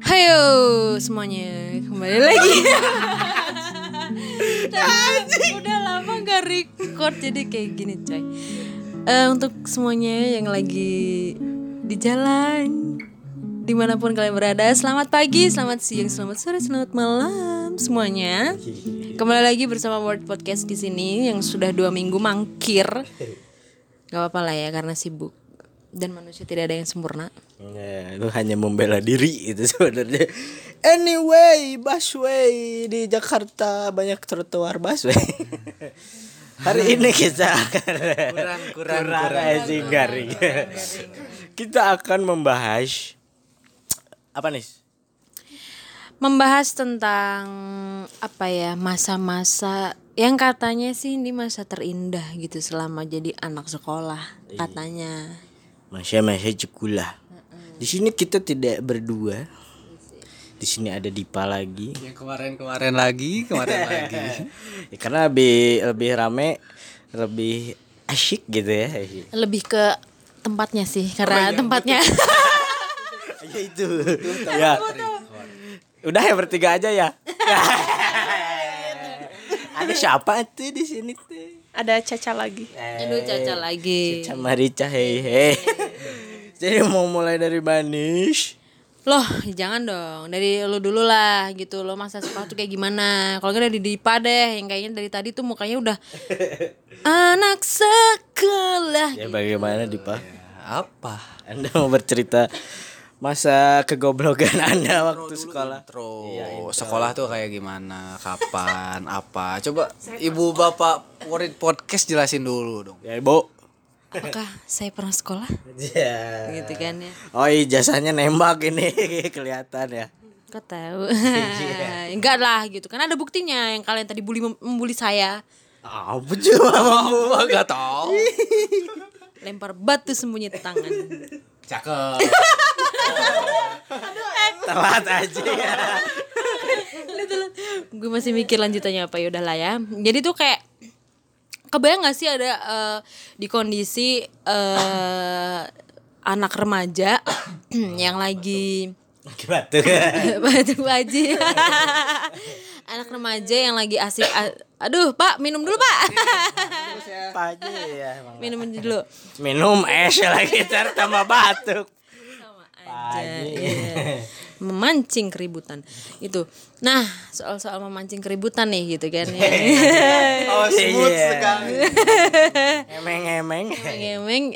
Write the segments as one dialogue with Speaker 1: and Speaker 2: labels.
Speaker 1: Hayo semuanya kembali lagi. Udah lama gak record jadi kayak gini coy. Eh, untuk semuanya yang lagi di jalan di mana pun kalian berada, selamat pagi, selamat siang, selamat sore, selamat malam semuanya. Kembali lagi bersama Word Podcast di sini yang sudah dua minggu mangkir. Gak apa-apa lah ya karena sibuk dan manusia tidak ada yang sempurna.
Speaker 2: Ya, itu hanya membela diri itu sebenarnya. Anyway, busway di Jakarta banyak trotoar busway. Hari ini kita akan kurang kurang kurang, garing. kita akan membahas apa nih?
Speaker 1: membahas tentang apa ya masa-masa yang katanya sih ini masa terindah gitu selama jadi anak sekolah katanya
Speaker 2: Masa-masa sekolah. Di sini kita tidak berdua. Di sini ada Dipa lagi.
Speaker 3: Yang kemarin-kemarin lagi, kemarin lagi.
Speaker 2: Ya, karena lebih lebih rame, lebih asyik gitu ya.
Speaker 1: lebih ke tempatnya sih karena tempatnya
Speaker 2: Ya itu. ya. Udah ya bertiga aja ya. Ada siapa tuh di sini tuh?
Speaker 4: ada Caca lagi.
Speaker 1: aduh caca lagi
Speaker 2: Caca Marica hei hei. Jadi mau mulai dari Banish.
Speaker 1: loh jangan dong dari lu dulu lah gitu lo masa sekolah tuh kayak gimana kalau nggak dari Dipa deh yang kayaknya dari tadi tuh mukanya udah anak sekolah
Speaker 2: Ya bagaimana Dipa?
Speaker 3: Apa?
Speaker 2: Anda mau bercerita masa kegoblokan Anda waktu sekolah?
Speaker 3: Terus sekolah tuh kayak gimana? Kapan? Apa? Coba ibu bapak Warid podcast jelasin dulu dong.
Speaker 2: Ya, Bu.
Speaker 1: Apakah saya pernah sekolah
Speaker 2: Ya.
Speaker 1: gitu kan ya
Speaker 2: Oh, ijazahnya nembak ini kelihatan ya.
Speaker 1: Kok tahu? Enggak lah gitu kan ada buktinya yang kalian tadi bully membuli saya.
Speaker 2: Apa cuma mampu?
Speaker 3: Gak tau.
Speaker 1: Lempar batu sembunyi tangan.
Speaker 3: Cakep.
Speaker 2: Telat aja ya.
Speaker 1: Gue masih mikir lanjutannya apa ya udahlah ya. Jadi tuh kayak kebayang gak sih ada eh, di kondisi eh, anak remaja yang lagi
Speaker 2: Gimana tuh?
Speaker 1: batu baji anak remaja yang lagi asik aduh pak minum dulu pak
Speaker 2: ya emang.
Speaker 1: minum dulu
Speaker 2: Minum es lagi ntar tambah batuk.
Speaker 1: sama aja iya. memancing keributan itu nah soal soal memancing keributan nih gitu kan ya.
Speaker 2: Oh, smooth sekali. Emeng-emeng.
Speaker 1: emang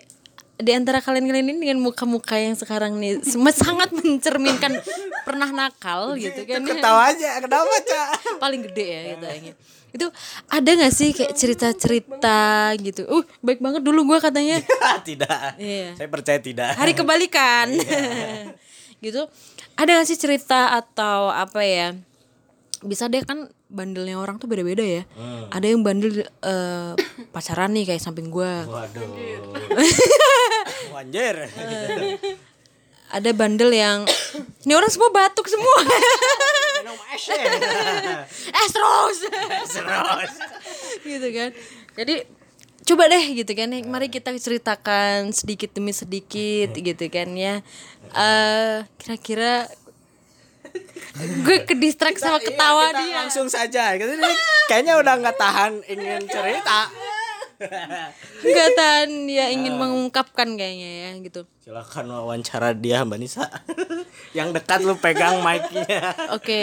Speaker 1: di antara kalian-kalian ini dengan muka-muka yang sekarang nih sangat mencerminkan pernah nakal gitu kan
Speaker 2: Ketawa aja, kenapa, Cak?
Speaker 1: paling gede ya gitu kayaknya. itu ada nggak sih kayak cerita-cerita gitu uh baik banget dulu gua katanya
Speaker 2: tidak.
Speaker 1: Iya.
Speaker 2: Saya percaya tidak.
Speaker 1: hari kebalikan gitu ada gak sih cerita atau apa ya? Bisa deh kan bandelnya orang tuh beda-beda ya. Ada yang bandel eh, pacaran nih kayak samping gua.
Speaker 2: Waduh. Wanjir.
Speaker 1: ada bandel yang ini orang semua batuk semua.
Speaker 2: Minum es
Speaker 1: es terus.
Speaker 2: Terus.
Speaker 1: gitu kan. Jadi coba deh gitu kan ya. mari kita ceritakan sedikit demi sedikit gitu kan ya eh kira-kira gue ke distract sama ketawa
Speaker 2: Kita
Speaker 1: dia
Speaker 2: langsung saja. Kayaknya udah nggak tahan ingin cerita.
Speaker 1: Nggak tahan dia ingin mengungkapkan kayaknya ya gitu
Speaker 2: Silakan wawancara dia Mbak Nisa. Yang dekat lu pegang mic-nya.
Speaker 1: oke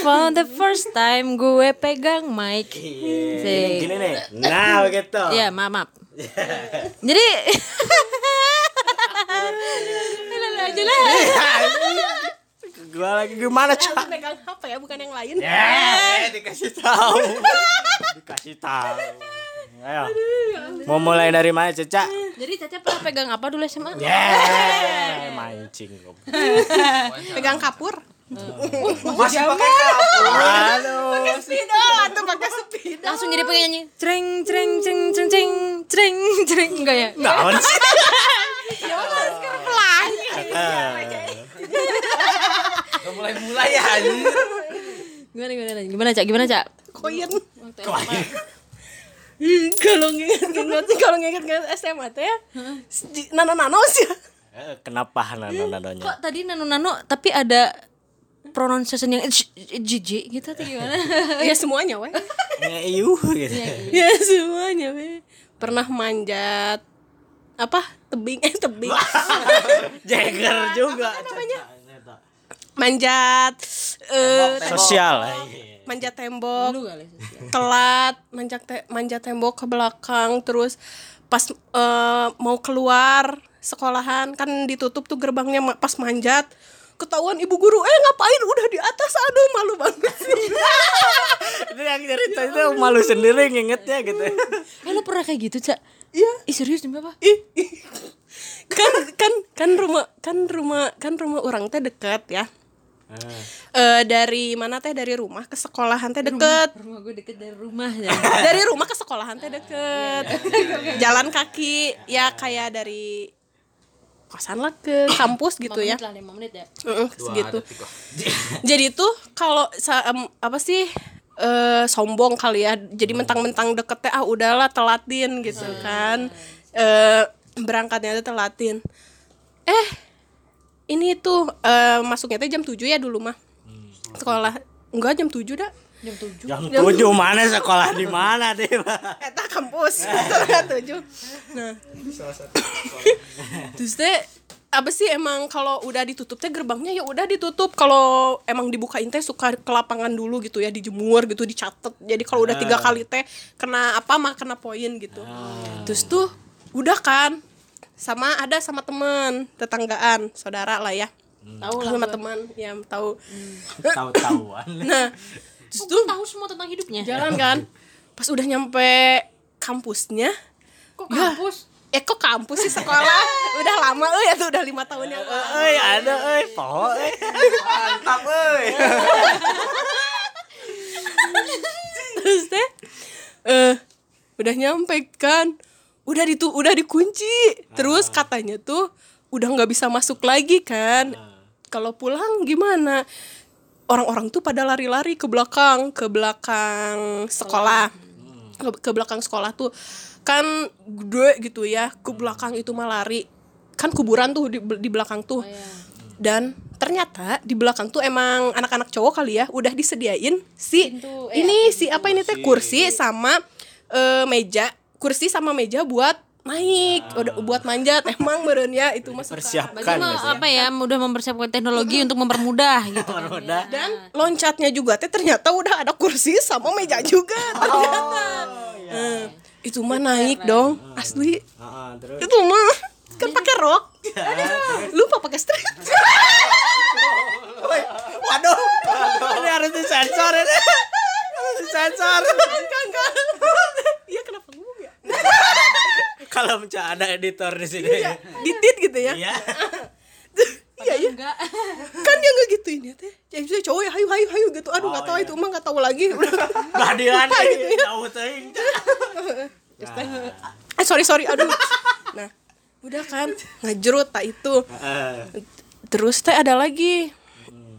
Speaker 1: for the first time gue pegang mic Sih.
Speaker 2: Gini nih. Nah, begitu.
Speaker 1: ya maaf, maaf. jadi Lalu aja lah
Speaker 2: Gua lagi gimana, Cak?
Speaker 4: Pegang HP ya, bukan yang lain.
Speaker 2: Eh, dikasih tahu. dikasih tahu. Ayo. Mau mulai dari mana, Caca?
Speaker 1: jadi Caca pernah pegang apa dulu SMA
Speaker 2: Yeah, mancing.
Speaker 4: Pegang kapur.
Speaker 2: Masih pakai kapur. Aduh.
Speaker 4: Spidol atau pakai spidol.
Speaker 1: langsung jadi penyanyi cereng cereng cereng cereng cereng cereng cereng enggak ya
Speaker 2: sih?
Speaker 4: Ya harus sekarang pelangi.
Speaker 3: mulai-mulai ya
Speaker 1: gimana gimana gimana cak gimana cak
Speaker 4: Koyen. Ih, Kalau nginget-nginget kalau nginget-nginget SMA teh ya. Nana nano sih.
Speaker 2: Eh, Kenapa nano-nanonya?
Speaker 1: Kok tadi nano-nano tapi ada pronunciation yang jijik gitu atau gimana?
Speaker 4: ya semuanya weh
Speaker 2: Ngeyuh gitu.
Speaker 4: ya semuanya weh pernah manjat apa tebing eh tebing
Speaker 2: Jagger juga.
Speaker 4: manjat eh
Speaker 2: Sosial.
Speaker 4: Manjat tembok telat manjat te- manjat tembok ke belakang terus pas eh, mau keluar sekolahan kan ditutup tuh gerbangnya pas manjat ketahuan ibu guru eh ngapain udah di atas aduh malu banget sih
Speaker 2: Itu yang cerita itu malu sendiri ngingetnya gitu.
Speaker 1: Eh lu pernah kayak gitu, Cak?
Speaker 4: Iya.
Speaker 1: Ih serius demi apa?
Speaker 4: Ih, ih. kan kan kan rumah kan rumah kan rumah orang teh dekat ya Eh dari mana teh? Dari rumah ke sekolahan teh deket.
Speaker 1: Rumah gue deket dari rumah ya.
Speaker 4: dari rumah ke sekolahan teh deket. Jalan kaki ya kayak dari kosan lah ke kampus gitu ya.
Speaker 1: lah 5 menit ya.
Speaker 4: Heeh, segitu. jadi tuh kalau sa- em, apa sih eh sombong kali ya. Jadi mentang-mentang deket teh ah udahlah telatin gitu kan. Eh berangkatnya tuh telatin. Eh ini tuh eh masuknya teh jam 7 ya dulu mah. Sekolah enggak jam 7 dah.
Speaker 1: Jam 7.
Speaker 2: Jam tujuh mana sekolah di mana deh,
Speaker 4: eta kampus setengah tujuh. Nah. Terus teh apa sih emang kalau udah ditutup teh gerbangnya? Ya udah ditutup. Kalau emang dibukain teh suka ke lapangan dulu gitu ya dijemur gitu dicatat jadi kalau udah tiga kali teh kena apa mah kena poin gitu. Terus tuh udah kan sama ada sama temen tetanggaan saudara lah ya tahu lah sama teman ya tahu
Speaker 2: Tahu-tahuan.
Speaker 4: nah
Speaker 1: Terus tuh tahu semua tentang hidupnya.
Speaker 4: jalan kan pas udah nyampe kampusnya
Speaker 1: Kok kampus?
Speaker 4: eh kok kampus sih sekolah udah lama eh ya tuh udah lima tahun yang lalu
Speaker 2: Euy, ada euy, poho euy. Mantap euy.
Speaker 4: terus teh eh udah nyampe kan udah ditu udah dikunci. Terus katanya tuh udah nggak bisa masuk lagi kan. Kalau pulang gimana? Orang-orang tuh pada lari-lari ke belakang ke belakang sekolah. Ke, ke belakang sekolah tuh. Kan gede gitu ya ke belakang itu mah lari. Kan kuburan tuh di, di belakang tuh. Dan ternyata di belakang tuh emang anak-anak cowok kali ya udah disediain si
Speaker 1: Pintu, eh,
Speaker 4: ini si apa ini teh kursi sama eh, meja kursi sama meja buat naik udah buat manjat emang meren ya itu mah
Speaker 2: Persiapkan
Speaker 1: mah apa ya, udah mempersiapkan teknologi untuk mempermudah gitu. kan.
Speaker 2: Udah.
Speaker 4: dan loncatnya juga teh ternyata udah ada kursi sama meja juga ternyata. Eh, itu mah naik dong asli.
Speaker 2: Heeh, terus?
Speaker 4: Itu mah kan pakai rok. Lupa pakai strap
Speaker 2: Waduh. Ini harus disensor ini. Harus disensor.
Speaker 4: enggak enggak. Iya kenapa ya
Speaker 2: Kalau mencari ada editor di sini.
Speaker 4: ditit gitu ya.
Speaker 2: Iya.
Speaker 4: iya iya.
Speaker 1: Enggak.
Speaker 4: kan dia nggak gituin ya teh. Saya cowok ya hayu hayu hayu gitu. Aduh nggak tahu itu emang nggak tahu lagi.
Speaker 2: Badian
Speaker 4: gitu
Speaker 2: ini jauh teuing.
Speaker 4: Terus teh, eh sorry sorry aduh. Nah udah kan ngejerut tak itu.
Speaker 2: Heeh.
Speaker 4: terus teh ada lagi.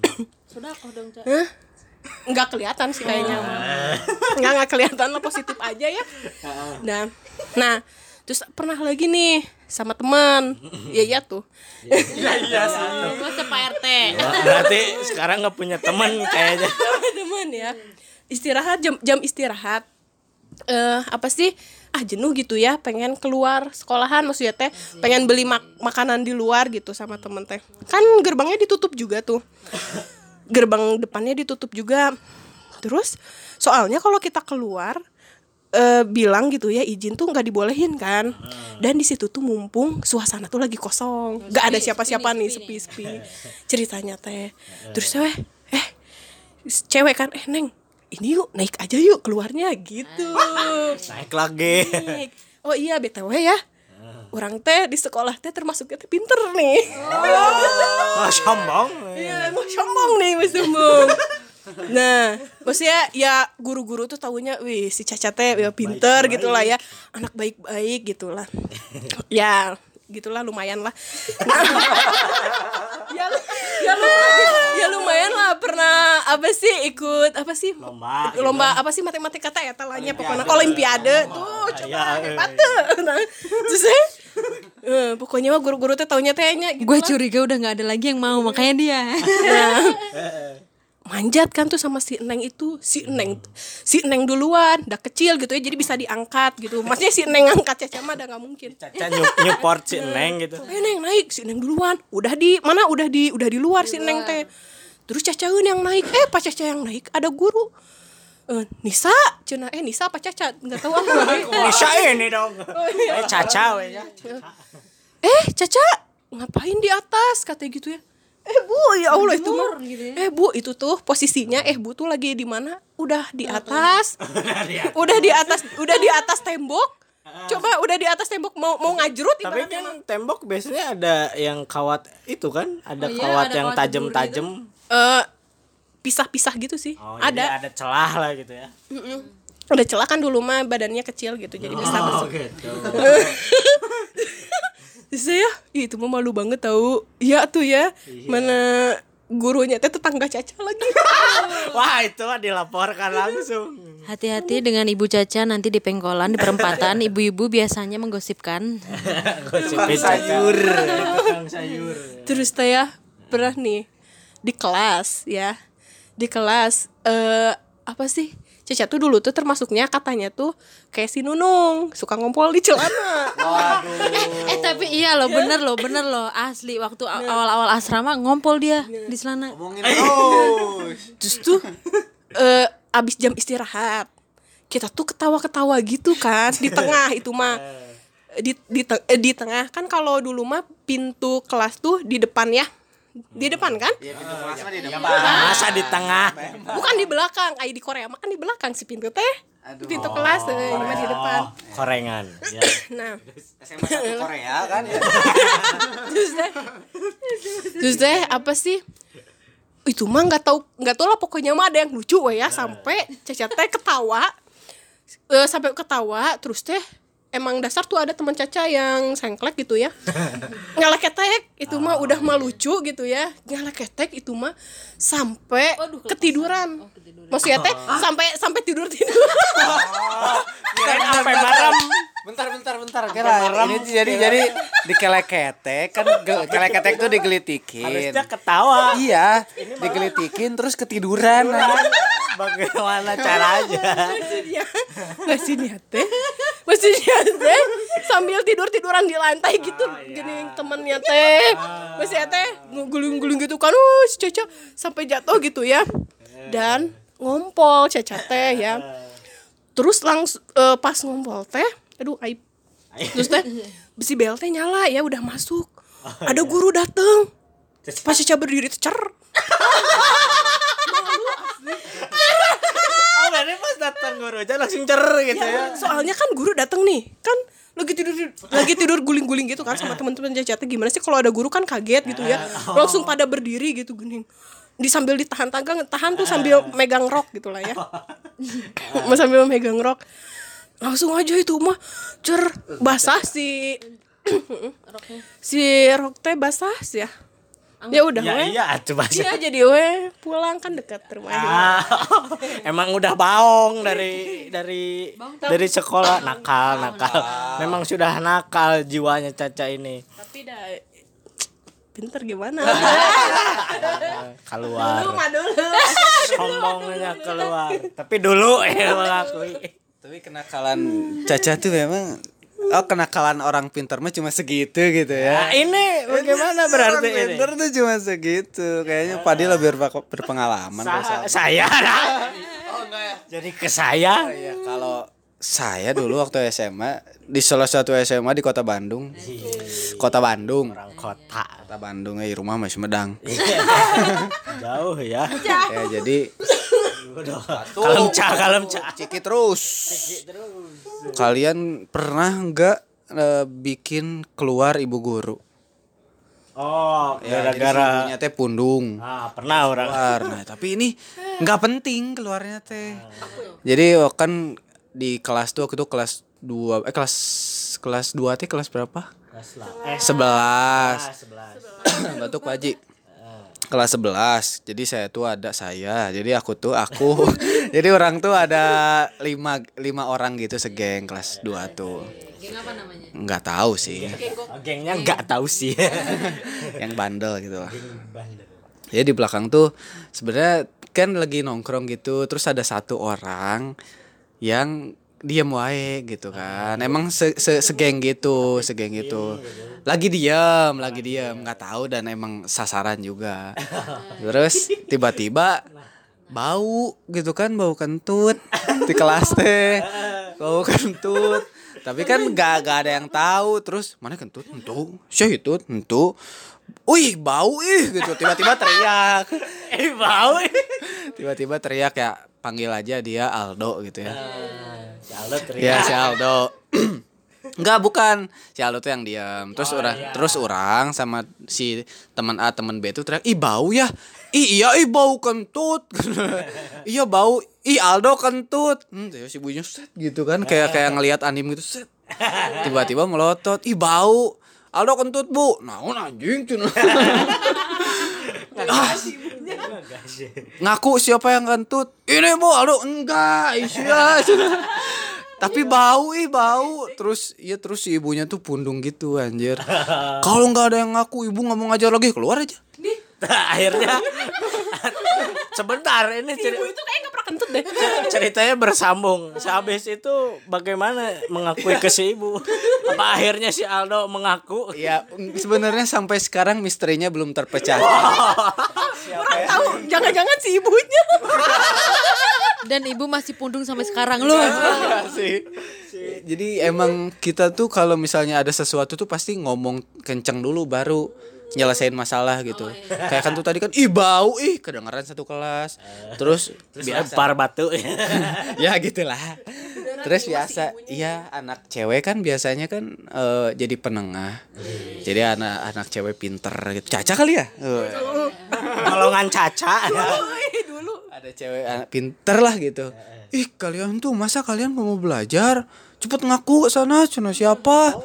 Speaker 1: Sudah kok dong, Cak.
Speaker 4: Nggak kelihatan sih kayaknya. Nggak nggak kelihatan lah positif aja ya. Nah nah terus pernah lagi nih sama teman. Iya iya tuh.
Speaker 1: Masa Pak RT.
Speaker 2: Berarti sekarang nggak punya teman kayaknya.
Speaker 4: teman ya. Istirahat jam jam istirahat. Eh apa sih? Ah jenuh gitu ya pengen keluar sekolahan maksudnya teh pengen beli mak- makanan di luar gitu sama temen teh. Kan gerbangnya ditutup juga tuh gerbang depannya ditutup juga. Terus soalnya kalau kita keluar eh, bilang gitu ya izin tuh nggak dibolehin kan. Dan di situ tuh mumpung suasana tuh lagi kosong. Nggak ada siapa-siapa nih sepi. sepi ceritanya teh. Terus eh eh cewek kan eh neng ini yuk naik aja yuk keluarnya gitu.
Speaker 2: Naik lagi.
Speaker 4: Naik. oh iya btw ya orang teh di sekolah teh termasuknya teh pinter nih
Speaker 2: Oh, sombong.
Speaker 4: Iya, mau sombong nih, mau sombong. Nah, maksudnya ya guru-guru tuh tahunya, wih si Caca teh ya pinter gitulah ya, anak baik-baik gitulah. ya, gitulah lumayan lah. Nah, ya, ya, lumayan, ya lumayan lah pernah apa sih ikut apa sih
Speaker 2: Lomba,
Speaker 4: lomba apa sih matematika kata ya talanya pokoknya olimpiade tuh coba
Speaker 2: Ya, eh.
Speaker 4: hebat tuh. Nah, terus Eh, pokoknya mah guru-guru teh taunya tehnya gitu
Speaker 1: Gue curiga udah nggak ada lagi yang mau makanya dia.
Speaker 4: Manjat kan tuh sama si Neng itu. Si Neng si Neng duluan udah kecil gitu ya jadi bisa diangkat gitu. Maksudnya si Neng angkat Caca mah udah nggak mungkin.
Speaker 2: Caca nyup, nyupport si Neng gitu.
Speaker 4: eh Neng naik si Neng duluan. Udah di mana udah di udah di luar si Neng teh. Terus Caca yang naik. Eh pas Caca yang naik ada guru. Eh Nisa cina eh Nisa apa Caca? Nggak tahu aku.
Speaker 2: Bisa ini dong. Eh Caca we ya.
Speaker 4: eh Caca ngapain di atas? Katanya gitu ya eh bu ya Allah itu mah eh bu itu tuh posisinya eh bu tuh lagi di mana? Udah di atas. Udah di atas. Udah di atas tembok. Coba udah di atas tembok mau mau ngajrut
Speaker 2: Tapi
Speaker 4: ibaratnya
Speaker 2: kan tembok biasanya ada yang kawat itu kan, ada
Speaker 1: Oh iya,
Speaker 2: kawat
Speaker 1: ada
Speaker 2: yang
Speaker 1: kawat
Speaker 2: tajam-tajam.
Speaker 4: eh pisah-pisah gitu sih.
Speaker 2: Oh, jadi
Speaker 4: ada.
Speaker 2: ada celah lah gitu ya.
Speaker 4: Mm-mm. ada celah kan dulu mah badannya kecil gitu jadi bisa masuk.
Speaker 2: gitu.
Speaker 4: saya Ih, itu mah malu banget tahu iya tuh ya. Mana gurunya teh tetangga Caca lagi.
Speaker 2: Wah, itu mah dilaporkan langsung.
Speaker 1: Hati-hati dengan Ibu Caca nanti di pengkolan di perempatan. Ibu-ibu biasanya menggosipkan.
Speaker 2: Gosipin sayur. Tukang sayur.
Speaker 4: terus teh ya pernah nih di kelas ya. Di kelas eh apa sih Caca tuh dulu tuh termasuknya katanya tuh kayak si Nunung suka ngompol di celana.
Speaker 1: Eh tapi iya loh bener loh bener loh. Asli waktu awal-awal asrama ngompol dia di celana.
Speaker 3: Ngomongin terus.
Speaker 4: terus tuh eh abis jam istirahat kita tuh ketawa-ketawa gitu kan di tengah itu mah. Di di, te- eh, di tengah. Kan kalau dulu mah pintu kelas tuh di depan ya di depan kan?
Speaker 2: Masa di tengah?
Speaker 4: bukan di belakang kayak di Korea. Mah kan di belakang si pintu teh. Pintu kelas eh, mah di depan.
Speaker 2: Oh, korengan. Ya.
Speaker 4: nah.
Speaker 3: SMA Korea kan? Ya.
Speaker 4: terus deh. Terus deh apa sih? Itu mah nggak tahu nggak tahu lah pokoknya mah ada yang lucu we ya sampai Caca teh ketawa. Eh, sampai ketawa terus teh emang dasar tuh ada teman Caca yang sengklek gitu ya. Ngeleketek itu mah udah mah lucu gitu ya. Ngeleketek itu mah sampai ketiduran. Maksudnya teh sampai sampai tidur tidur
Speaker 2: Kirain sampai malam.
Speaker 3: Bentar bentar bentar. Kira ini jadi jadi dikeleketek kan keleketek tuh digelitikin.
Speaker 2: Harusnya ketawa.
Speaker 3: Iya, digelitikin terus ketiduran.
Speaker 2: Bagaimana caranya?
Speaker 4: maksudnya masih niat teh. Masih niat teh. Sambil tidur tiduran di lantai gitu. Gini temennya teh. Masih teh. Guling guling gitu kan uh si Caca sampai jatuh gitu ya. Dan ngompol Caca teh ya. Terus langsung pas ngompol teh aduh aib. Terus teh besi bel teh nyala ya udah masuk. Ada guru dateng. Pas Caca berdiri cer.
Speaker 2: Oh, berarti pas datang guru aja langsung cer gitu ya.
Speaker 4: soalnya kan guru datang nih. Kan lagi tidur lagi tidur guling-guling gitu kan sama teman-teman Caca gimana sih kalau ada guru kan kaget gitu ya? Langsung pada berdiri gitu gening di sambil ditahan tagang tahan tuh sambil megang rok gitu lah ya. Sambil megang rok langsung aja itu mah cer basah si si rok teh basah sih ya ya udah
Speaker 2: Ya iya, coba
Speaker 4: iya jadi weh pulang kan dekat rumahnya
Speaker 2: Ah, emang udah baong dari dari dari sekolah nakal nakal. Memang sudah nakal jiwanya Caca ini.
Speaker 4: tapi dah pinter gimana
Speaker 2: Keluar.
Speaker 4: dulu mah dulu
Speaker 2: Sombongnya keluar. Tapi dulu ya mengakui.
Speaker 3: Tapi kenakalan Caca tuh memang Oh kenakalan orang pintar mah cuma segitu gitu
Speaker 2: Nah,
Speaker 3: ya.
Speaker 2: ini bagaimana berarti
Speaker 3: orang
Speaker 2: ini?
Speaker 3: pintar tuh cuma segitu. Kayaknya Padi lebih berpengalaman.
Speaker 2: Sa-
Speaker 3: kalau soal-
Speaker 2: saya Jadi ke saya.
Speaker 3: Iya, kalau saya dulu waktu SMA di salah satu SMA di Kota Bandung. Kota Bandung.
Speaker 2: Orang kota.
Speaker 3: Kota Bandung eh rumah masih Medang.
Speaker 2: Jauh ya.
Speaker 3: ya jadi
Speaker 2: Kalem ca, kalem ca.
Speaker 3: ciki terus. Kalian pernah nggak eh, bikin keluar ibu guru?
Speaker 2: Oh,
Speaker 3: Ya,
Speaker 2: gara-gara
Speaker 3: ibunya teh pundung.
Speaker 2: Ah, pernah orang.
Speaker 3: keluar. Nah, tapi ini nggak penting keluarnya teh. Jadi oh, kan di kelas tuh waktu itu kelas 2 eh kelas kelas 2 teh kelas berapa?
Speaker 2: Eh,
Speaker 3: 11.
Speaker 2: sebelas.
Speaker 3: Batuk Pak Haji. Kelas 11. Jadi saya tuh ada saya. Jadi aku tuh aku. jadi orang tuh ada lima lima orang gitu segeng kelas 2 tuh.
Speaker 1: Geng apa namanya?
Speaker 3: nggak tahu sih
Speaker 2: Gengnya nggak tahu sih.
Speaker 3: yang bandel gitu lah ya di belakang tuh sebenarnya kan lagi nongkrong gitu terus ada satu orang yang diam wae gitu kan. emang se se segeng gitu segeng gitu. lagi diam lagi diam nggak tahu dan emang sasaran juga. Terus tiba-tiba bau gitu kan bau kentut di kelas teh. Bau kentut. Tapi kan gak, gak ada yang tahu. Terus mana kentut? Entu. Siapa itu entu. Wih bau ih gitu. Tiba-tiba teriak.
Speaker 2: Eh bau.
Speaker 3: tiba-tiba teriak ya panggil aja dia Aldo gitu ya.
Speaker 2: Si Aldo teriak.
Speaker 3: ya si Aldo. Enggak bukan. Si Aldo tuh yang diam. Terus orang terus orang sama si teman A teman B tuh teriak ih bau ya? Ih iya ih bau kentut. Iya bau. Ih Aldo kentut. Hmm, terus si ibunya set gitu kan. Kayak kayak ngelihat anime gitu set. Tiba-tiba melotot ih bau. Aldo kentut bu. Naon anjing cina Ah, ngaku siapa yang kentut ini bu. Aldo enggak. Iya tapi bau ih bau. Terus ya terus si ibunya tuh pundung gitu anjir. Kalau nggak ada yang ngaku ibu nggak mau ngajar lagi keluar aja.
Speaker 2: Nah, akhirnya. Sebentar ini
Speaker 4: ibu itu kayak kentut deh.
Speaker 2: ceritanya bersambung. Sehabis itu bagaimana mengakui ke si ibu? Apa akhirnya si Aldo mengaku?
Speaker 3: ya sebenarnya sampai sekarang misterinya belum terpecah
Speaker 4: Orang tahu jangan-jangan si ibunya.
Speaker 1: Dan ibu masih pundung sampai sekarang loh.
Speaker 3: sih jadi emang kita tuh kalau misalnya ada sesuatu tuh pasti ngomong kenceng dulu baru nyelesain masalah gitu. Kayak kan tuh tadi kan ih bau ih kedengeran satu kelas. Terus
Speaker 2: Terus
Speaker 3: biasa.
Speaker 2: lempar batu.
Speaker 3: ya gitulah. Terus biasa iya anak cewek kan biasanya kan eh, jadi penengah. Jadi anak anak cewek pinter gitu. Caca kali ya? Eh,
Speaker 2: Golongan caca.
Speaker 4: Wih, dulu.
Speaker 3: ada cewek anak pinter lah gitu. Ih kalian tuh masa kalian mau belajar? Cepet ngaku sana cina siapa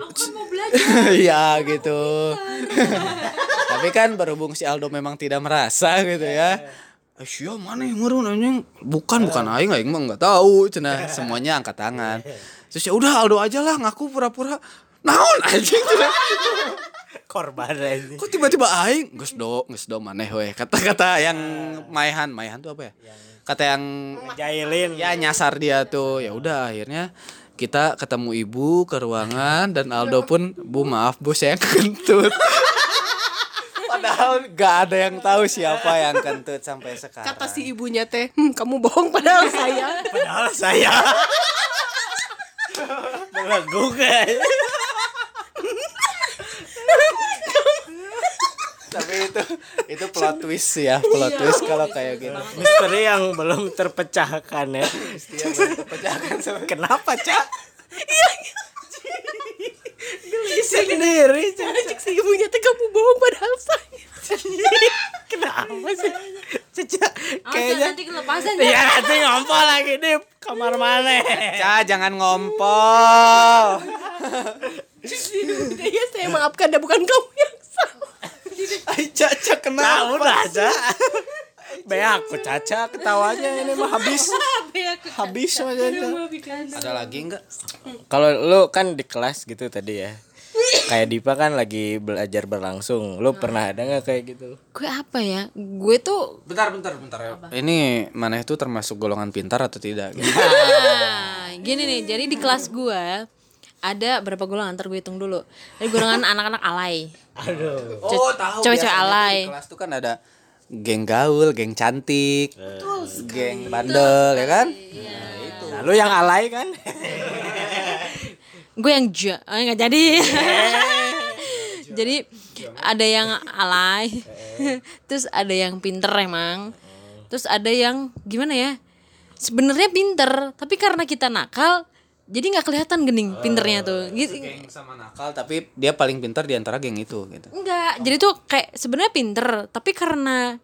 Speaker 3: Iya gitu. tapi kan berhubung si Aldo memang tidak merasa gitu ya. Eh, sia mana yang ngurun anjing? Bukan bukan aing aing mah nggak tahu. Cina semuanya angkat tangan. Terus ya udah Aldo aja lah ngaku pura-pura. Naon anjing cina?
Speaker 2: Korban ini.
Speaker 3: kok tiba-tiba aing? Geus do geus do maneh we. Kata-kata yang maihan maihan tuh apa ya? Kata yang
Speaker 2: Jailin.
Speaker 3: ya nyasar dia tuh. Ya udah akhirnya kita ketemu ibu ke ruangan dan Aldo pun bu maaf bu saya kentut padahal gak ada yang tahu siapa yang kentut sampai sekarang
Speaker 4: Kata si ibunya teh, hmm, kamu bohong padahal saya.
Speaker 2: Padahal saya Menggugah guys.
Speaker 3: Tapi itu itu plot twist ya plot twist kalau kayak gitu
Speaker 2: Misteri yang belum terpecahkan ya. Kenapa, Cak? Sendiri, Cak.
Speaker 4: Cek si ibunya teh kamu bohong padahal saya.
Speaker 2: Kenapa sih? Caca,
Speaker 1: Kayaknya nanti kelepasan
Speaker 2: Ya
Speaker 1: ya.
Speaker 2: nanti ngompol lagi di kamar mana?
Speaker 3: Ca jangan ngompol
Speaker 4: Iya saya maafkan dan bukan kamu yang salah.
Speaker 3: Ay, Caca
Speaker 2: Nah
Speaker 3: kenapa
Speaker 2: udah aja. Be aku caca ketawanya ini mah habis. Habis aja.
Speaker 3: ada lagi nggak
Speaker 2: Kalau lu kan di kelas gitu tadi ya. Kayak Dipa kan lagi belajar berlangsung. Lu pernah ada nggak kayak gitu?
Speaker 1: Gue apa ya? Gue tuh
Speaker 3: bentar bentar bentar ya ini mana itu termasuk golongan pintar atau tidak?
Speaker 1: Nah, gini nih, jadi di kelas gue ada berapa golongan? Ntar gue hitung dulu. Ada golongan anak-anak alay.
Speaker 2: Aduh.
Speaker 3: Oh tahu
Speaker 1: cewek-cewek alay.
Speaker 3: Di kelas tuh kan ada geng gaul, geng cantik, geng bandel ya kan?
Speaker 2: Nah, lu yang alay kan?
Speaker 1: Gue yang ja, eh, nggak jadi. jadi ada yang alay, terus ada yang pinter emang, terus ada yang gimana ya? Sebenarnya pinter, tapi karena kita nakal, jadi nggak kelihatan gening pinternya tuh. Gitu.
Speaker 3: Geng sama nakal tapi dia paling pintar di antara geng itu gitu.
Speaker 1: Enggak, jadi tuh kayak sebenarnya pinter, tapi karena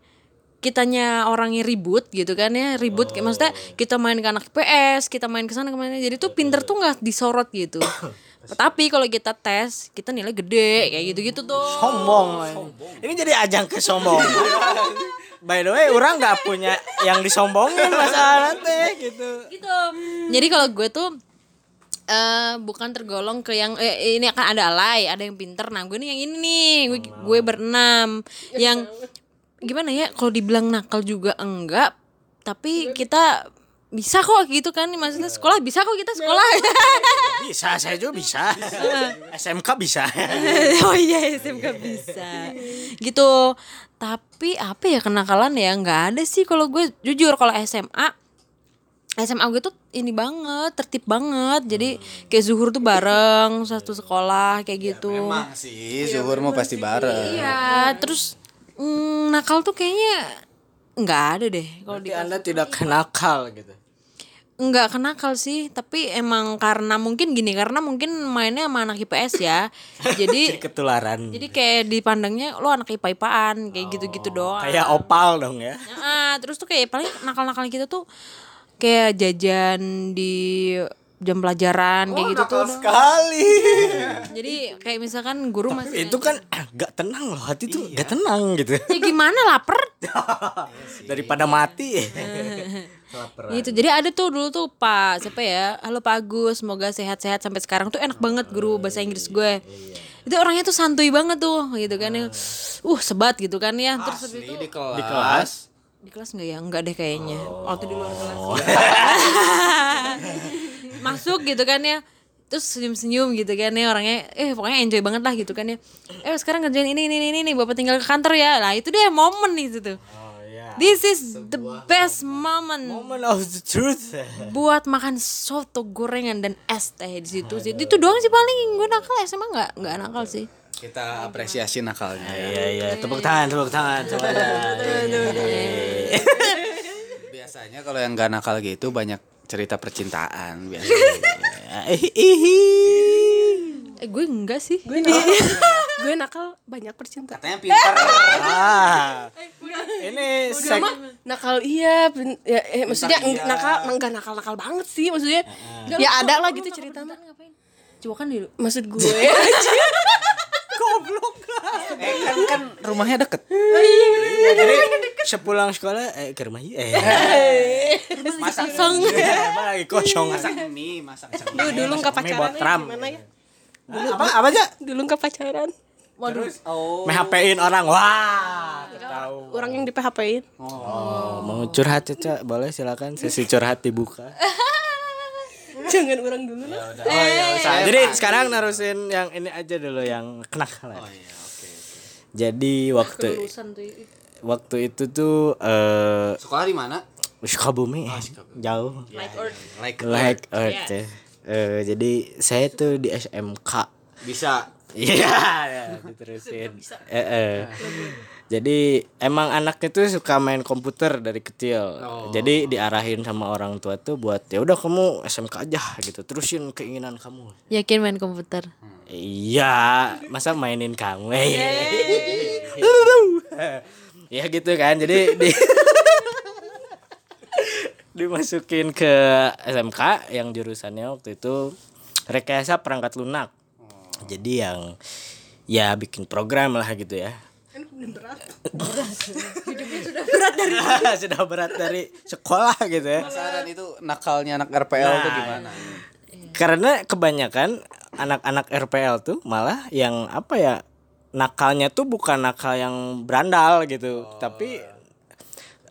Speaker 1: kitanya orangnya ribut gitu kan ya ribut kayak maksudnya kita main ke anak PS kita main ke sana ke mana jadi tuh pinter tuh nggak disorot gitu tapi kalau kita tes kita nilai gede kayak gitu gitu tuh
Speaker 2: Sombong. Ini jadi ajang kesombongan. By the way, orang nggak punya yang disombongin masalah nanti gitu.
Speaker 1: gitu jadi kalau gue tuh eh bukan tergolong ke yang eh, ini akan ada alay, ada yang pinter. Nah, gue nih yang ini nih, gue, gue berenam. Yang gimana ya? Kalau dibilang nakal juga enggak, tapi kita bisa kok gitu kan maksudnya sekolah bisa kok kita sekolah
Speaker 2: Bisa, saya juga bisa. SMK bisa.
Speaker 1: oh iya SMK bisa gitu tapi apa ya kenakalan ya nggak ada sih kalau gue jujur kalau SMA SMA gue tuh ini banget tertib banget jadi kayak zuhur tuh bareng satu sekolah kayak gitu
Speaker 3: Emang sih, zuhur mau pasti bareng.
Speaker 1: iya terus mm, nakal tuh kayaknya nggak ada deh kalau di
Speaker 2: Anda tidak kenakal gitu.
Speaker 1: nggak kenakal sih tapi emang karena mungkin gini karena mungkin mainnya sama anak IPS ya jadi
Speaker 2: Jadi ketularan.
Speaker 1: jadi kayak dipandangnya lo anak IPA IPAan kayak gitu-gitu doang
Speaker 2: Kayak opal dong ya.
Speaker 1: Ah, terus tuh kayak paling nakal-nakal kita tuh kayak jajan di jam pelajaran kayak gitu tuh.
Speaker 2: Sekali.
Speaker 1: Jadi kayak misalkan guru masih
Speaker 2: Itu kan gak tenang loh, hati tuh gak tenang gitu.
Speaker 1: ya gimana lapar
Speaker 2: Daripada mati.
Speaker 1: gitu jadi ada tuh dulu tuh pak siapa ya halo pak Agus semoga sehat-sehat sampai sekarang tuh enak banget guru bahasa Inggris gue itu orangnya tuh santuy banget tuh gitu kan ya uh sebat gitu kan ya terus habis itu
Speaker 3: Di kelas.
Speaker 2: Di kelas.
Speaker 1: Di kelas nggak ya? Nggak deh kayaknya. Waktu di luar kelas. Masuk gitu kan ya. Terus senyum-senyum gitu kan ya. Orangnya eh pokoknya enjoy banget lah gitu kan ya. Eh sekarang kerjain ini ini ini, ini bapak tinggal ke kantor ya. Lah itu dia momen itu tuh
Speaker 2: Oh iya.
Speaker 1: this is the best moment.
Speaker 2: Moment of the truth.
Speaker 1: buat makan soto gorengan dan es teh di situ sih. itu doang sih paling. Gue nakal SMA nggak nggak nakal sih
Speaker 3: Kita apresiasi nakalnya. ya.
Speaker 2: Iya iya, tepuk tangan, tepuk tangan. Semuanya.
Speaker 3: Biasanya kalau yang gak nakal gitu banyak cerita percintaan biasanya.
Speaker 2: Eh,
Speaker 1: eh gue enggak sih.
Speaker 4: Gue nakal, gue nakal banyak percintaan.
Speaker 3: Katanya pintar.
Speaker 2: Ah. Ini sek
Speaker 4: nakal iya. Ya, eh, maksudnya eng- nakal enggak nakal nakal banget sih maksudnya. Ya ada lah gitu cerita mah.
Speaker 1: coba kan dulu.
Speaker 4: Maksud gue
Speaker 3: eh kan kan rumahnya deket.
Speaker 2: Iya, jadi sepulang sekolah eh ke rumah eh
Speaker 3: Masak
Speaker 2: apa lagi kosong.
Speaker 3: Masak mie, masak mie.
Speaker 4: dulu dulu nggak
Speaker 2: Mie buat
Speaker 4: pacaran.
Speaker 2: tram.
Speaker 4: gimana ya?
Speaker 2: Apa apa aja?
Speaker 4: dulu nggak pacaran.
Speaker 3: Terus oh.
Speaker 2: PHP-in orang. Wah tahu.
Speaker 4: Orang yang di PHP in
Speaker 2: oh, mau curhat Caca boleh silakan. Sesi curhat dibuka
Speaker 4: jangan orang dulu lah.
Speaker 2: Oh iya usah. jadi sekarang narusin yang ini aja dulu yang kenakalan
Speaker 3: Oh iya, oke.
Speaker 2: jadi waktu
Speaker 1: tuh
Speaker 2: waktu itu tuh eh
Speaker 3: Sekolah di mana?
Speaker 2: Sukabumi. Jauh.
Speaker 3: Like like
Speaker 2: like earth. Ya. Eh, jadi saya tuh di SMK
Speaker 3: bisa.
Speaker 2: Iya, ya, diterusin. Eh, eh. Jadi emang anaknya tuh suka main komputer dari kecil. Jadi diarahin sama orang tua tuh buat ya udah kamu SMK aja gitu. Terusin keinginan kamu.
Speaker 1: yakin main komputer
Speaker 2: Iya, masa mainin kamu? ya gitu kan. Jadi di dimasukin ke SMK yang jurusannya waktu itu rekayasa perangkat lunak. Jadi yang ya bikin program lah gitu ya. sudah berat dari sekolah gitu ya.
Speaker 3: Penasaran itu nakalnya anak RPL tuh gimana?
Speaker 2: Karena kebanyakan anak-anak RPL tuh malah yang apa ya nakalnya tuh bukan nakal yang berandal gitu, tapi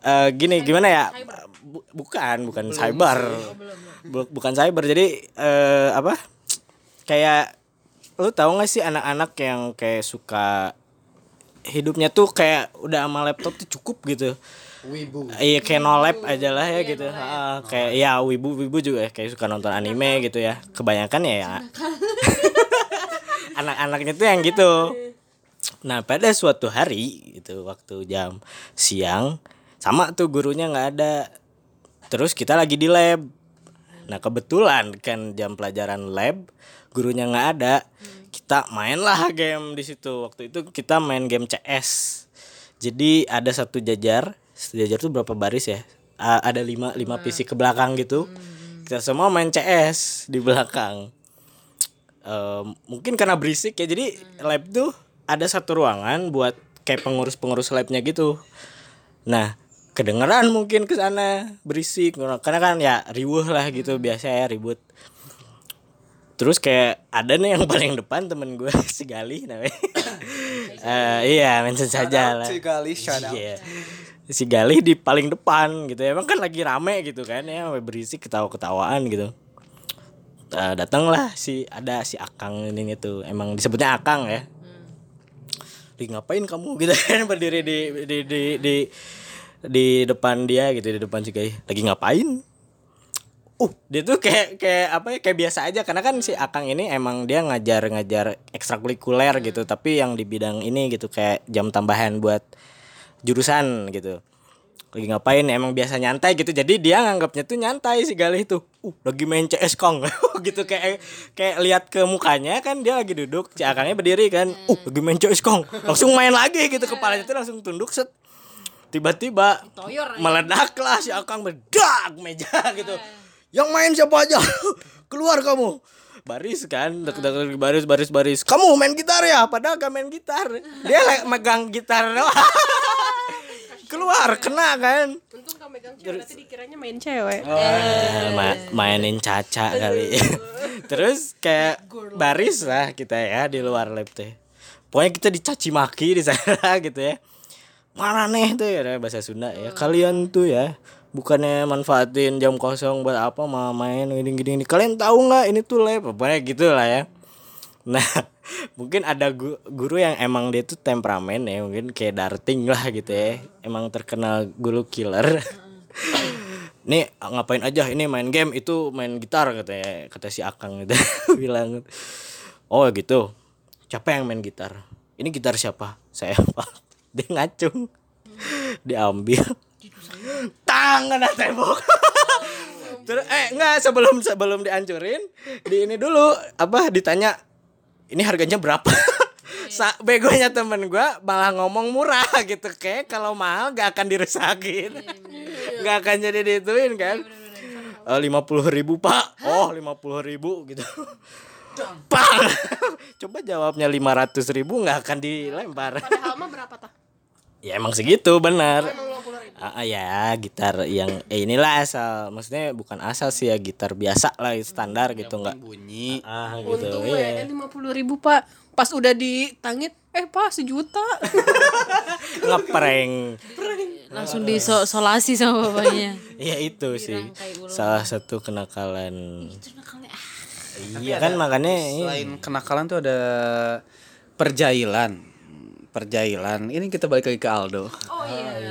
Speaker 2: eh, gini gimana ya? Bu- bukan, bukan cyber. Bu- bukan cyber. Jadi eh, apa? Kayak lu tahu gak sih anak-anak yang kayak suka hidupnya tuh kayak udah sama laptop tuh cukup gitu.
Speaker 3: Wibu.
Speaker 2: Iya kayak no lab aja lah ya gitu. Ah, kayak ya wibu wibu juga kayak suka nonton anime gitu ya. Kebanyakan ya, ya. anak-anaknya tuh yang gitu. Nah pada suatu hari itu waktu jam siang sama tuh gurunya nggak ada. Terus kita lagi di lab. Nah kebetulan kan jam pelajaran lab gurunya nggak ada. Kita mainlah game di situ. Waktu itu kita main game CS. Jadi ada satu jajar, jajar tuh berapa baris ya? A- ada lima lima PC ke belakang gitu. Kita semua main CS di belakang. Eh, mungkin karena berisik ya, jadi lab tuh ada satu ruangan buat kayak pengurus-pengurus labnya gitu. Nah, kedengeran mungkin ke sana berisik karena kan ya riuh lah gitu biasa ya ribut. Terus kayak ada nih yang paling depan temen gue si Gali namanya. Eh, iya mention saja lah.
Speaker 3: Si Gali, shout out.
Speaker 2: Iya. si Gali di paling depan gitu emang kan lagi rame gitu kan ya berisik ketawa ketawaan gitu. Eh, datanglah si ada si Akang ini tuh. Emang disebutnya Akang ya. Lagi ngapain kamu gitu kan berdiri di di di di di depan dia gitu di depan si Gai lagi ngapain uh. Dia tuh kayak kayak apa ya kayak biasa aja. Karena kan si Akang ini emang dia ngajar-ngajar ekstrakurikuler gitu. Tapi yang di bidang ini gitu kayak jam tambahan buat jurusan gitu. Lagi ngapain? Emang biasa nyantai gitu. Jadi dia nganggapnya tuh nyantai si Galih itu uh lagi main CS Kong. Gitu kayak kayak lihat ke mukanya kan dia lagi duduk. Si Akangnya berdiri kan. Uh lagi main CS Kong. Langsung main lagi gitu. Kepalanya tuh langsung tunduk set. Tiba-tiba meledaklah si Akang meledak meja gitu yang main siapa aja? Keluar kamu. Baris kan dek dek dek, baris baris baris. Kamu main gitar ya? Padahal gak main gitar. Dia like, megang gitar keluar kena kan?
Speaker 4: Untung kamu megang cewek nanti dikiranya main cewek.
Speaker 2: Eh, ma- mainin caca kali. Terus kayak baris lah kita ya di luar lab teh. Pokoknya kita dicaci maki di sana gitu ya. Mana nih tuh ya bahasa Sunda ya. Kalian tuh ya bukannya manfaatin jam kosong buat apa mau main gini gini, gini. kalian tahu nggak ini tuh lab? Pokoknya gitu lah ya. Nah mungkin ada gu- guru yang emang dia tuh temperamen ya mungkin kayak darting lah gitu ya. Emang terkenal guru killer. Nih ngapain aja? Ini main game itu main gitar katanya kata si Akang gitu. Bilang. Oh gitu. Siapa yang main gitar? Ini gitar siapa? Saya pak. Dia ngacung. Diambil tangan kena tembok. Terus eh enggak sebelum sebelum dihancurin di ini dulu apa ditanya ini harganya berapa? Sa begonya temen gua malah ngomong murah gitu kayak kalau mahal gak akan dirusakin. Nggak akan jadi dituin kan? Lima puluh ribu pak. Oh lima puluh ribu gitu. Pang! coba jawabnya lima ratus ribu nggak akan dilempar.
Speaker 4: Padahal mah berapa tah?
Speaker 2: ya emang segitu benar. Ah, ah, ya gitar yang eh, inilah asal maksudnya bukan asal sih ya gitar biasa lah standar gitu nggak.
Speaker 3: bunyi.
Speaker 2: Ah gitu.
Speaker 4: Untung ya lima puluh ribu pak. Pas udah ditangit, eh pak sejuta.
Speaker 2: ngeprank
Speaker 1: langsung disolasi sama bapaknya.
Speaker 2: Iya itu sih. salah satu kenakalan. Iya kan makanya
Speaker 3: selain kenakalan tuh ada perjailan perjailan. Ini kita balik lagi ke Aldo.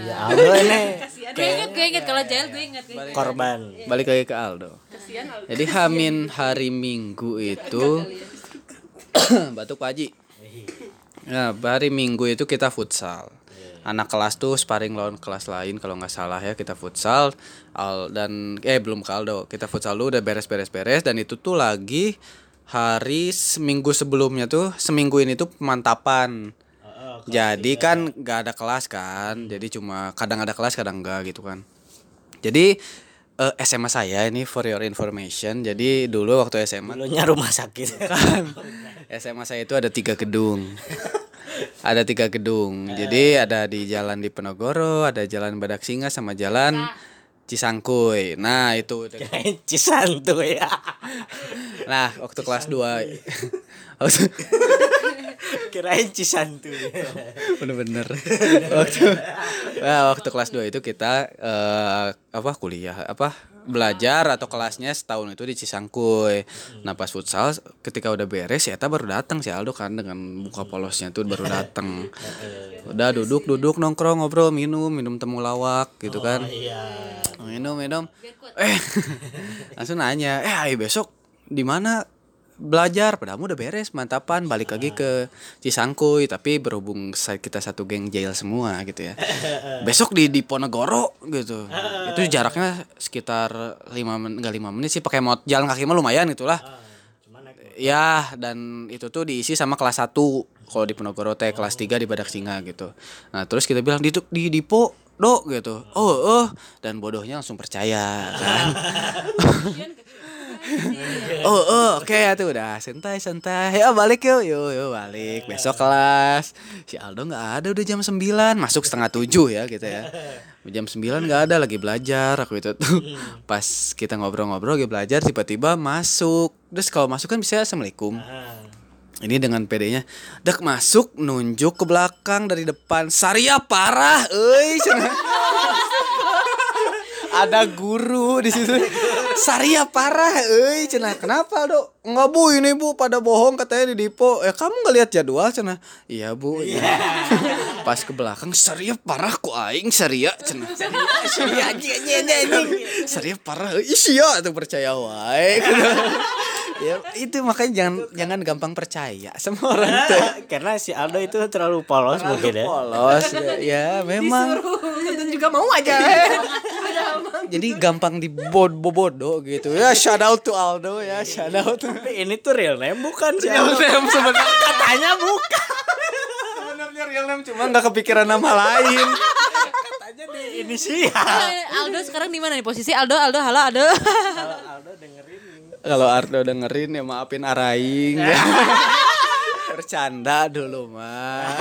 Speaker 2: Ya Aldo ini
Speaker 1: gue inget gue inget kalau jail gue inget gue inget.
Speaker 2: korban.
Speaker 3: balik lagi ke Aldo. Jadi Hamin hari Minggu itu batuk Pak Haji. Nah, hari Minggu itu kita futsal. Anak kelas tuh sparring lawan kelas lain kalau nggak salah ya kita futsal. Al dan eh belum ke Aldo. Kita futsal dulu udah beres-beres beres dan itu tuh lagi hari seminggu sebelumnya tuh seminggu ini tuh pemantapan. Jadi kan nggak ada kelas kan, jadi cuma kadang ada kelas kadang enggak gitu kan. Jadi eh, SMA saya ini for your information. Jadi dulu waktu SMA
Speaker 2: Dulunya rumah sakit.
Speaker 3: kan SMA saya itu ada tiga gedung. Ada tiga gedung. Jadi ada di jalan di Penogoro ada jalan Badak Singa sama jalan Cisangkuy. Nah itu
Speaker 2: Cisantu ya.
Speaker 3: nah waktu kelas 2 waktu
Speaker 2: Kirain Cisantu.
Speaker 3: bener-bener waktu nah, waktu kelas 2 itu kita eh, apa kuliah apa belajar atau kelasnya setahun itu di Cisangkuy. Nah pas futsal ketika udah beres ya baru datang si Aldo kan dengan muka polosnya tuh baru datang. Udah duduk duduk nongkrong ngobrol minum minum temulawak gitu kan. Minum minum. Eh langsung nanya, eh besok di mana belajar padahal udah beres mantapan balik lagi ke Cisangkuy tapi berhubung kita satu geng jail semua gitu ya. Besok di di Ponegoro gitu. Itu jaraknya sekitar lima men enggak lima menit sih pakai mot jalan kaki mah lumayan gitulah. Ya dan itu tuh diisi sama kelas 1 kalau di Ponegoro teh kelas 3 di Badak Singa gitu. Nah terus kita bilang di di Dipo do gitu. Oh oh dan bodohnya langsung percaya kan oh oh oke ya tuh udah santai santai. Ya balik yuk. Yuk yuk balik. Besok kelas. Si Aldo nggak ada udah jam 9 masuk setengah tujuh ya gitu ya. Jam 9 nggak ada lagi belajar. Aku itu tuh pas kita ngobrol-ngobrol lagi belajar tiba-tiba masuk. Terus kalau masuk kan bisa assalamualaikum. Ini dengan PD-nya dak masuk nunjuk ke belakang dari depan. Saria parah. Euy cenah. ada guru di situ Saria parah euy cenah. Kenapa dok? Nggak bu ini bu pada bohong katanya di Dipo ya kamu nggak lihat jadwal cenah? Iya bu iya. pas ke belakang Saria parah ku aing Saria cenah. Saria Saria parah euy sia tuh percaya wae. Ya itu makanya jangan jangan gampang percaya sama orang tuh
Speaker 2: Karena si Aldo itu terlalu polos mungkin ya.
Speaker 3: polos ya. Memang.
Speaker 4: Dan juga mau aja
Speaker 3: jadi gampang dibod-bodo gitu. Ya shout out to Aldo ya shout out.
Speaker 2: Tapi ini tuh real name bukan si Aldo. Katanya bukan.
Speaker 3: sebenarnya real name cuma nggak kepikiran nama lain.
Speaker 2: Katanya di inisial.
Speaker 1: Eh, Aldo sekarang di mana nih? Posisi Aldo Aldo halo Aldo.
Speaker 2: Aldo dengerin.
Speaker 3: kalau Aldo dengerin ya maafin Araing bercanda dulu mah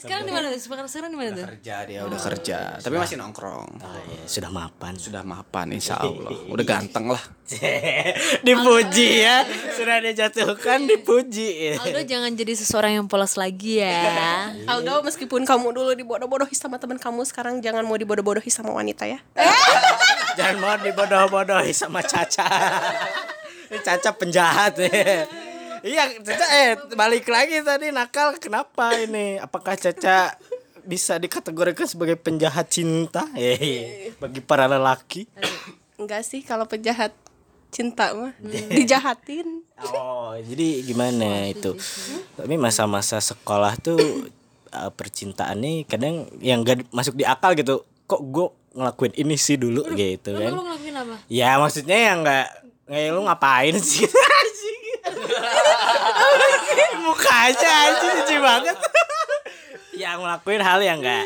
Speaker 1: sekarang di mana sekarang sekarang di mana tuh?
Speaker 3: kerja dia udah kerja. tapi masih nongkrong.
Speaker 2: Oh, iya, sudah mapan.
Speaker 3: sudah mapan insya Allah. Udah ganteng lah.
Speaker 2: Dipuji ya. Sudah dijatuhkan dipuji.
Speaker 1: Aldo jangan jadi seseorang yang polos lagi ya.
Speaker 4: Aldo meskipun kamu dulu dibodoh-bodohi sama teman kamu sekarang jangan mau dibodoh-bodohi sama wanita ya.
Speaker 2: Jangan mau dibodoh-bodohi sama Caca. Ini Caca penjahat. ya. Iya, Caca eh balik lagi tadi nakal kenapa ini? Apakah Caca bisa dikategorikan sebagai penjahat cinta? Eh, bagi para lelaki.
Speaker 4: enggak sih kalau penjahat cinta mah dijahatin
Speaker 2: Oh, jadi gimana itu? Tapi masa-masa sekolah tuh eh, percintaan nih kadang yang gak masuk di akal gitu. Kok gue ngelakuin ini sih dulu gitu kan?
Speaker 1: Lu ngelakuin apa?
Speaker 2: Ya maksudnya yang nggak nggak lu ngapain sih? Mukanya aja lucu banget. yang ngelakuin hal yang nggak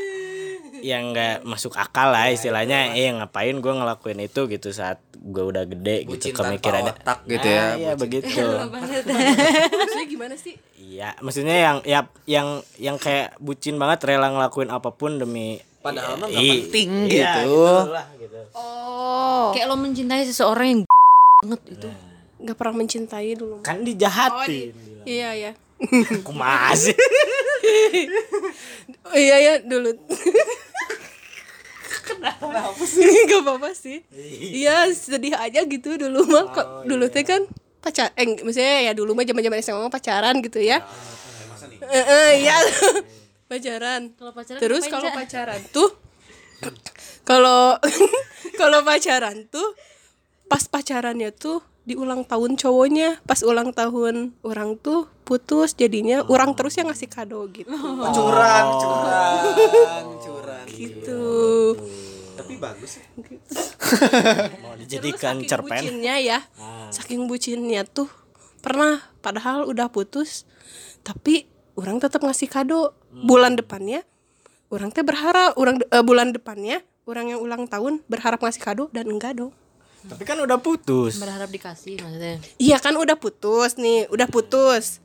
Speaker 2: yang nggak masuk akal lah istilahnya. Eh ngapain gue ngelakuin itu gitu saat gue udah gede gitu
Speaker 3: Bucin tanpa
Speaker 2: kemikirannya
Speaker 3: otak gitu ya,
Speaker 2: Ah, iya begitu.
Speaker 4: Maksudnya gimana sih?
Speaker 2: Iya maksudnya yang ya yang yang kayak bucin banget rela ngelakuin apa pun demi
Speaker 3: Padahal mah nggak
Speaker 2: Iya,
Speaker 3: penting
Speaker 2: iya,
Speaker 3: gitu.
Speaker 2: gitulah, gitu.
Speaker 4: oh.
Speaker 1: Kayak lo mencintai seseorang yang banget itu
Speaker 4: nggak pernah mencintai dulu.
Speaker 2: Kan
Speaker 4: oh
Speaker 2: dijahatin
Speaker 4: di- iya ya
Speaker 2: aku masih.
Speaker 4: Oh, iya ya dulu. Kenapa? Sih? Nggak apa-apa sih. Iya. Sedih aja gitu dulu mah. Kok dulu teh kan pacar eh maksudnya ya dulu mah zaman zaman SMA pacaran gitu ya. Eh, eh, iya. Pacaran.
Speaker 1: Kalau pacaran
Speaker 4: terus kalau
Speaker 1: Ca?
Speaker 4: pacaran tuh kalau kalau pacaran tuh pas pacarannya tuh di ulang tahun cowoknya. Pas ulang tahun orang tuh putus jadinya orang terus yang ngasih kado gitu.
Speaker 3: Curang curang curang.
Speaker 4: Gitu.
Speaker 3: Tapi bagus ya
Speaker 2: mau dijadikan
Speaker 4: Saking
Speaker 2: cerpen?
Speaker 4: bucinnya ya. Saking bucinnya tuh pernah padahal udah putus tapi orang tetap ngasih kado. Bulan depannya orang teh berharap orang eh, bulan depannya orang yang ulang tahun berharap ngasih kado dan enggak dong
Speaker 2: tapi kan udah putus.
Speaker 1: Berharap dikasih maksudnya.
Speaker 4: Iya kan udah putus nih udah putus.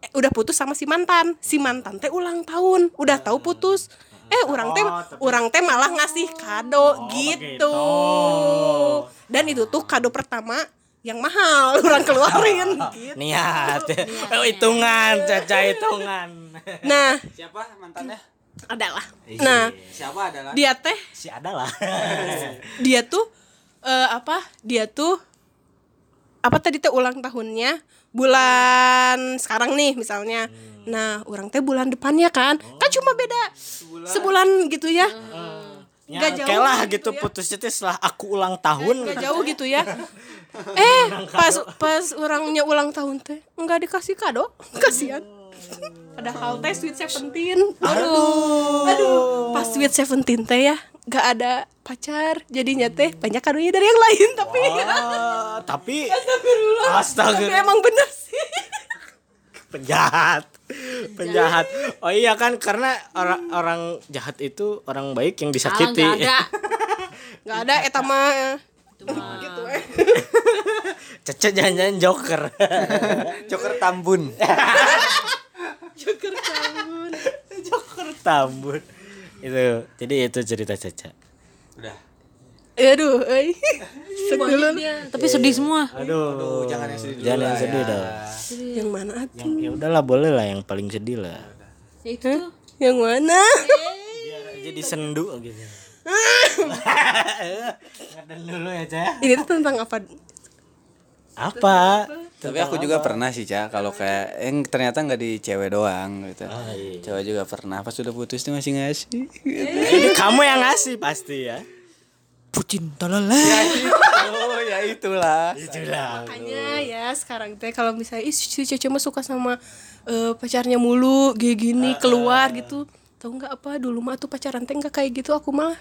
Speaker 4: Eh, udah putus sama si mantan. Si mantan teh ulang tahun udah tahu putus. Eh orang teh orang teh malah ngasih kado gitu. dan itu tuh kado pertama yang mahal orang keluarin gitu.
Speaker 2: Niat. Oh, hitungan caca hitungan.
Speaker 4: Nah.
Speaker 3: Siapa mantannya?
Speaker 4: Adalah. Nah.
Speaker 3: Siapa adalah?
Speaker 4: Dia teh.
Speaker 2: Si adalah.
Speaker 4: Dia tuh eh, apa? Dia tuh apa tadi teh ulang tahunnya? Bulan sekarang nih misalnya. Nah orang teh bulan depannya kan? Kan cuma beda sebulan, gitu ya. Nggak
Speaker 2: ya,
Speaker 4: jauh
Speaker 2: lah
Speaker 4: gitu
Speaker 2: gitu
Speaker 4: ya.
Speaker 2: putusnya tuh setelah aku ulang tahun.
Speaker 4: Nggak jauh gitu ya. Eh pas pas orangnya ulang tahun teh nggak dikasih kado. Kasihan. Padahal teh sweet seventeen. Aduh. Aduh. Pas sweet seventeen teh ya nggak ada pacar jadinya teh banyak kadonya dari yang lain tapi
Speaker 2: Oh, tapi
Speaker 4: Astagfirullah. Tapi
Speaker 2: Astagfirullah.
Speaker 4: emang bener sih.
Speaker 2: penjahat penjahat oh iya kan karena orang orang jahat itu orang baik yang disakiti
Speaker 1: Ah, nggak ada
Speaker 4: Gak ada eta mah.
Speaker 1: gitu
Speaker 2: Cece jangan-jangan joker
Speaker 3: joker tambun
Speaker 4: Syukur tahun.
Speaker 2: joker tambun itu jadi itu cerita Caca
Speaker 4: aduh euy
Speaker 1: Banyak dia, tapi sedih semua.
Speaker 2: Aduh,
Speaker 3: jangan yang sedih dulu
Speaker 2: jangan yang sedih
Speaker 3: ya.
Speaker 2: dah.
Speaker 4: yang mana atuh
Speaker 2: Yang ya udahlah boleh lah yang paling sedih lah.
Speaker 1: Ya itu tuh.
Speaker 4: yang mana
Speaker 2: Biar jadi sendu gitu. Dulu ya, Cah.
Speaker 4: ini tuh tentang apa
Speaker 2: Apa?
Speaker 3: Tapi aku juga pernah sih cak kalau kayak yang ternyata nggak di cewek doang gitu.
Speaker 2: iya.
Speaker 3: Cewek juga pernah pas sudah putus tuh masih ngasih.
Speaker 2: Ini kamu yang ngasih pasti ya. Pucin tolol
Speaker 3: oh ya itulah.
Speaker 2: Itulah.
Speaker 4: makanya ya sekarang teh kalau misalnya ih si Cece mah suka sama eh, pacarnya mulu kayak gini keluar gitu tahu nggak apa dulu mah tuh pacaran teh nggak kayak gitu aku mah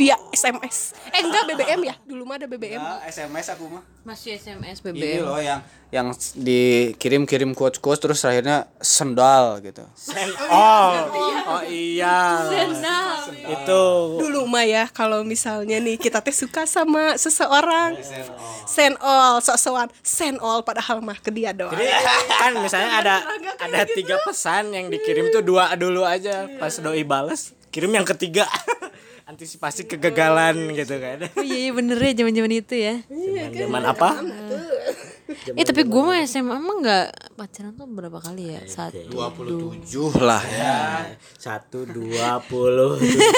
Speaker 4: via SMS eh enggak BBM ya. Dulu mah ada BBM
Speaker 3: SMS aku mah.
Speaker 1: Masih SMS
Speaker 3: Ini
Speaker 1: BBM.
Speaker 3: loh yang yang dikirim-kirim quotes quotes terus akhirnya sendal gitu.
Speaker 2: Oh, oh iya. Itu.
Speaker 4: Dulu mah ya kalau misalnya nih kita teh suka sama seseorang. Send all sok-sokan. Send all padahal mah ke dia doang.
Speaker 2: Jadi kan misalnya ada ada tiga pesan yang dikirim tuh dua dulu aja. Pas doi bales kirim yang ketiga antisipasi kegagalan gitu kan
Speaker 1: Oh iya, iya bener ya zaman-zaman itu ya.
Speaker 2: zaman apa
Speaker 1: Eh tapi gue mah SMA mah nggak pacaran tuh berapa kali ya? Satu.
Speaker 3: 27 lah ya.
Speaker 2: satu dua puluh
Speaker 1: Ya,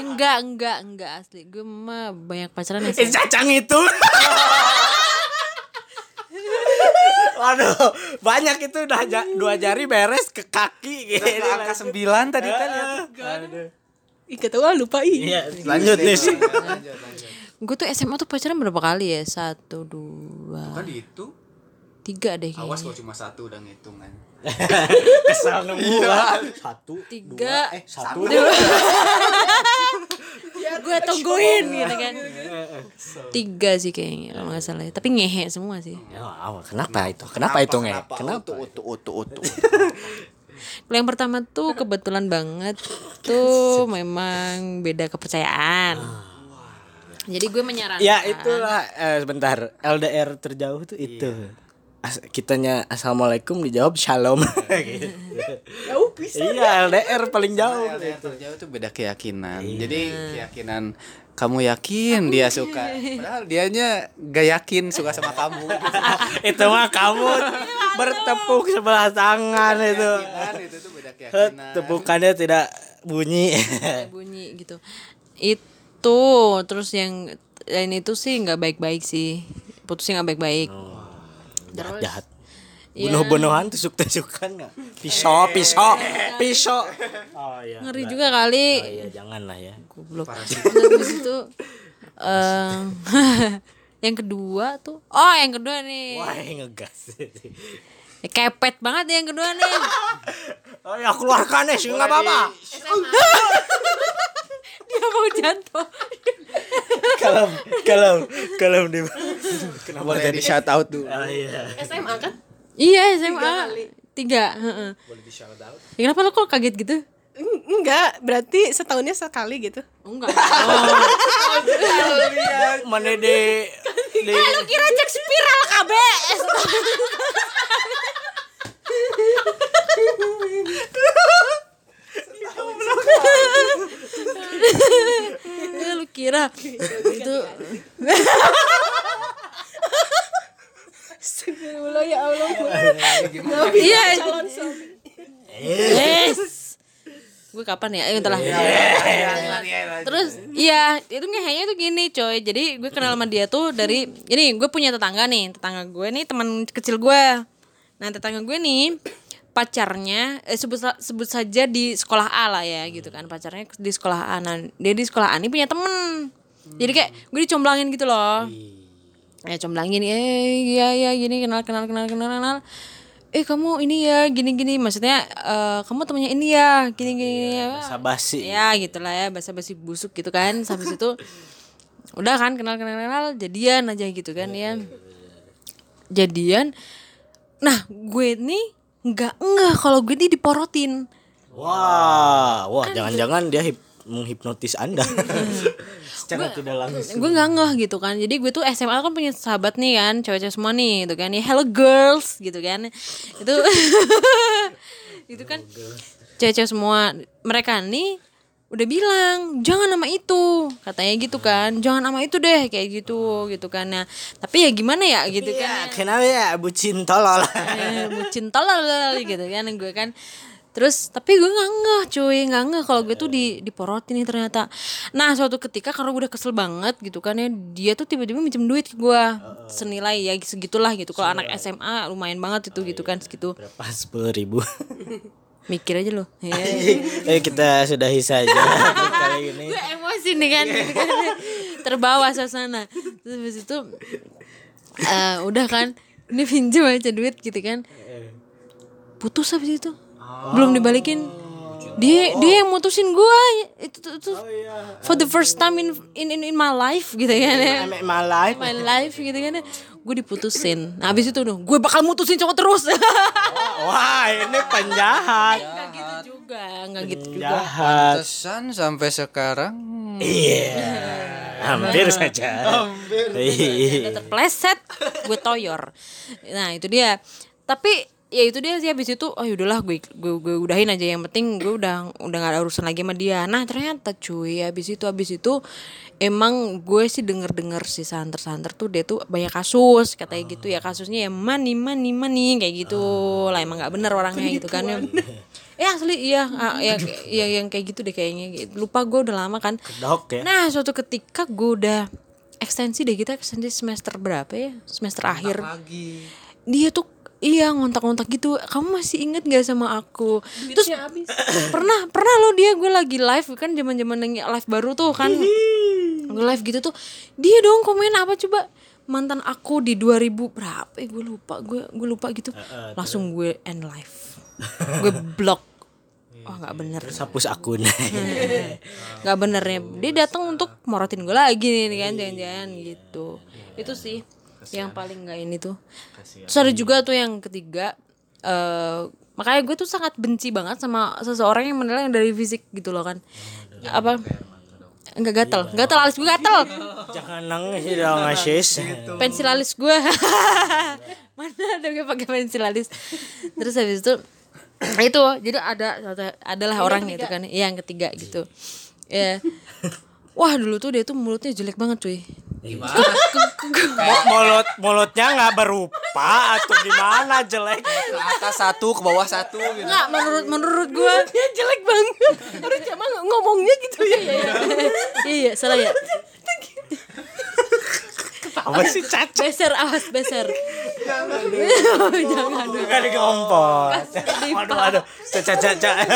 Speaker 1: enggak, enggak, enggak asli. Gue mah banyak pacaran
Speaker 2: eh
Speaker 1: SMA.
Speaker 2: cacang itu Waduh, banyak itu udah ja- dua jari beres ke kaki gitu.
Speaker 3: Angka 9 tadi kan ya.
Speaker 4: Ih kata wah lupa ih
Speaker 2: Iya, lanjut nih.
Speaker 1: Gue tuh SMA tuh pacaran berapa kali ya? Satu, dua,
Speaker 3: Kan itu.
Speaker 1: tiga deh
Speaker 3: Awas
Speaker 1: kayaknya.
Speaker 3: kalau cuma satu udah ngitung kan.
Speaker 2: Kesal nemu Satu,
Speaker 1: Tiga.
Speaker 2: dua, eh satu.
Speaker 1: gue tungguin gitu kan. Tiga sih kayaknya kalau nggak salah. ya. Tapi ngehe semua sih.
Speaker 2: Ya, kenapa itu? Kenapa, itu nge? Kenapa?
Speaker 3: Utu utu utu.
Speaker 1: Kalau yang pertama tuh kebetulan banget tuh memang beda kepercayaan. Jadi gue menyarankan.
Speaker 2: Ya itulah eh, sebentar LDR terjauh tuh itu. As kitanya assalamualaikum dijawab shalom. gitu.
Speaker 4: jauh bisa
Speaker 2: iya LDR paling jauh.
Speaker 3: LDR terjauh tuh beda keyakinan. Jadi keyakinan kamu yakin dia suka, padahal dianya gak yakin suka sama kamu.
Speaker 2: itu mah kamu bertepuk sebelah tangan itu.
Speaker 3: Itu tuh beda
Speaker 2: Het,
Speaker 3: keyakinan.
Speaker 2: Tepukannya tidak bunyi.
Speaker 1: bunyi gitu. Itu terus yang lain itu sih nggak baik-baik sih. Putusnya nggak baik-baik.
Speaker 2: jahat jahat.
Speaker 1: Iya.
Speaker 2: Bunuh-bunuhan tusuk-tusukan nggak? Pisau, pisau, pisau. Oh iya.
Speaker 1: Ngeri juga kali.
Speaker 2: Oh iya jangan lah ya.
Speaker 1: Goblok. Itu eh, yang kedua tuh. Oh, yang kedua nih.
Speaker 2: Wah ngegas.
Speaker 1: Ya, kepet banget ya yang kedua nih.
Speaker 2: Oh ya keluarkan ya sih nggak apa-apa.
Speaker 1: Dia mau jatuh.
Speaker 2: Kalau kalau kalau di kenapa
Speaker 3: Boleh di shout out dulu.
Speaker 2: Ah, iya.
Speaker 4: SMA kan
Speaker 1: Iya, SMA. Tiga. heeh. Ya, kenapa lo kok kaget gitu?
Speaker 4: Eng- enggak berarti setahunnya sekali gitu
Speaker 1: Oh, enggak.
Speaker 2: Mana di di
Speaker 1: Lu kira cek spiral KB. Lu kira itu
Speaker 4: Astagfirullah ya Allah
Speaker 1: iya. yes. Gue kapan ya? Eh entar lah. Terus iya itu ngehenya tuh gini coy. Jadi gue kenal sama dia tuh dari ini gue punya tetangga nih. Tetangga gue nih teman kecil gue. Nah tetangga gue nih pacarnya eh, sebut sebut saja di sekolah A lah ya gitu kan. Pacarnya di sekolah A. Nah dia di sekolah A nih punya temen. Jadi kayak gue dicomblangin gitu loh ya comblangin eh iya iya gini kenal kenal kenal kenal kenal. Eh kamu ini ya gini gini maksudnya eh, kamu temannya ini ya gini gini ya.
Speaker 2: sabasi.
Speaker 1: ya gitulah ya basa basi busuk gitu kan sampai situ udah kan kenal kenal kenal jadian aja gitu kan ya. jadian. Nah gue nih nggak nggak kalau gue nih diporotin.
Speaker 2: Wah, wah jangan-jangan dia hip, menghipnotis Anda. Secara tidak langsung.
Speaker 1: gue nggak ngeh gitu kan. Jadi gue tuh SMA kan punya sahabat nih kan cewek-cewek semua nih gitu kan. Ya hello girls gitu kan. Itu itu kan cewek-cewek semua. Mereka nih udah bilang jangan nama itu katanya gitu kan. Jangan nama itu deh kayak gitu gitu kan. Nah tapi ya gimana ya gitu
Speaker 2: Ya,
Speaker 1: kan.
Speaker 2: kenapa ya bucin tolol.
Speaker 1: eh, bucin tolol gitu kan. Gue kan terus tapi gue nggak ngeh cuy. Nggak ngeh kalau gue tuh di diporotin nih ternyata. Nah suatu ketika karena gue udah kesel banget gitu kan ya dia tuh tiba-tiba minjem duit ke gue. Senilai ya segitulah gitu. Kalau anak SMA lumayan banget itu gitu kan segitu.
Speaker 2: Berapa? Sepuluh ribu.
Speaker 1: mikir aja loh ya.
Speaker 2: Ayo kita sudahi saja. Kali ini.
Speaker 1: gue emosi nih kan, gitu kan. terbawa suasana. Terus habis itu eh, udah kan ini pinjam aja duit gitu kan. Putus habis itu belum dibalikin dia dia yang mutusin gue itu, itu, itu for the first time in in in, in my life gitu kan ya
Speaker 2: Make my life.
Speaker 1: my life gitu kan ya. gue diputusin nah, habis itu tuh gue bakal mutusin cowok terus
Speaker 2: Wah, ini penjahat.
Speaker 1: nggak gitu juga nggak gitu juga.
Speaker 3: Pantesan sampai sekarang
Speaker 2: Iya. Hampir saja. Hampir.
Speaker 1: terpleset gue toyor nah itu dia tapi ya itu dia sih habis itu oh yaudahlah gue gue gue udahin aja yang penting gue udah udah gak ada urusan lagi sama dia. Nah ternyata cuy habis itu habis itu emang gue sih denger denger si santer santer tuh dia tuh banyak kasus katanya gitu ya kasusnya ya money money money kayak gitu. Lah emang nggak bener orangnya gitu kan ya. Eh asli iya ah, ya, ya yang kayak gitu deh kayaknya lupa gue udah lama kan.
Speaker 2: Kedok ya.
Speaker 1: Nah, suatu ketika gue udah ekstensi deh kita ekstensi semester berapa ya? Semester akhir.
Speaker 3: lagi.
Speaker 1: Dia tuh iya ngontak-ngontak gitu. Kamu masih inget gak sama aku? Terus pernah pernah lo dia gue lagi live kan zaman-zaman yang live baru tuh kan. gue live gitu tuh. Dia dong komen apa coba? Mantan aku di 2000 berapa? Eh gue lupa. Gue gue lupa gitu. Langsung gue end live. gue block. Oh nggak bener
Speaker 2: Terus hapus akun.
Speaker 1: nggak bener ya dia datang untuk morotin gue lagi nih kan jangan-jangan gitu itu sih yang paling nggak ini tuh. Terus ada juga tuh yang ketiga eh makanya gue tuh sangat benci banget sama seseorang yang menilai dari fisik gitu loh kan. Apa? Enggak gatel, gatel alis gue gatel.
Speaker 2: Jangan nangis dong, Asis.
Speaker 1: Pensil alis gue. Mana ada gue pakai pensil alis. Terus habis itu itu jadi ada adalah orang gitu kan. Iya, yang ketiga gitu. Ya wah dulu tuh dia tuh mulutnya jelek banget cuy
Speaker 2: Mo- Mulut mulutnya nggak berupa atau gimana? Jelek?
Speaker 3: ke atas satu ke bawah satu gitu.
Speaker 1: Nggak menurut menurut gue
Speaker 4: dia jelek banget. Harus cuma ngomongnya gitu ya.
Speaker 1: Iya salah ya.
Speaker 2: Apa sih cacat?
Speaker 1: beser awas beser. Jangan
Speaker 2: Bukan di kompor. Aduh aduh. Cacat cacat.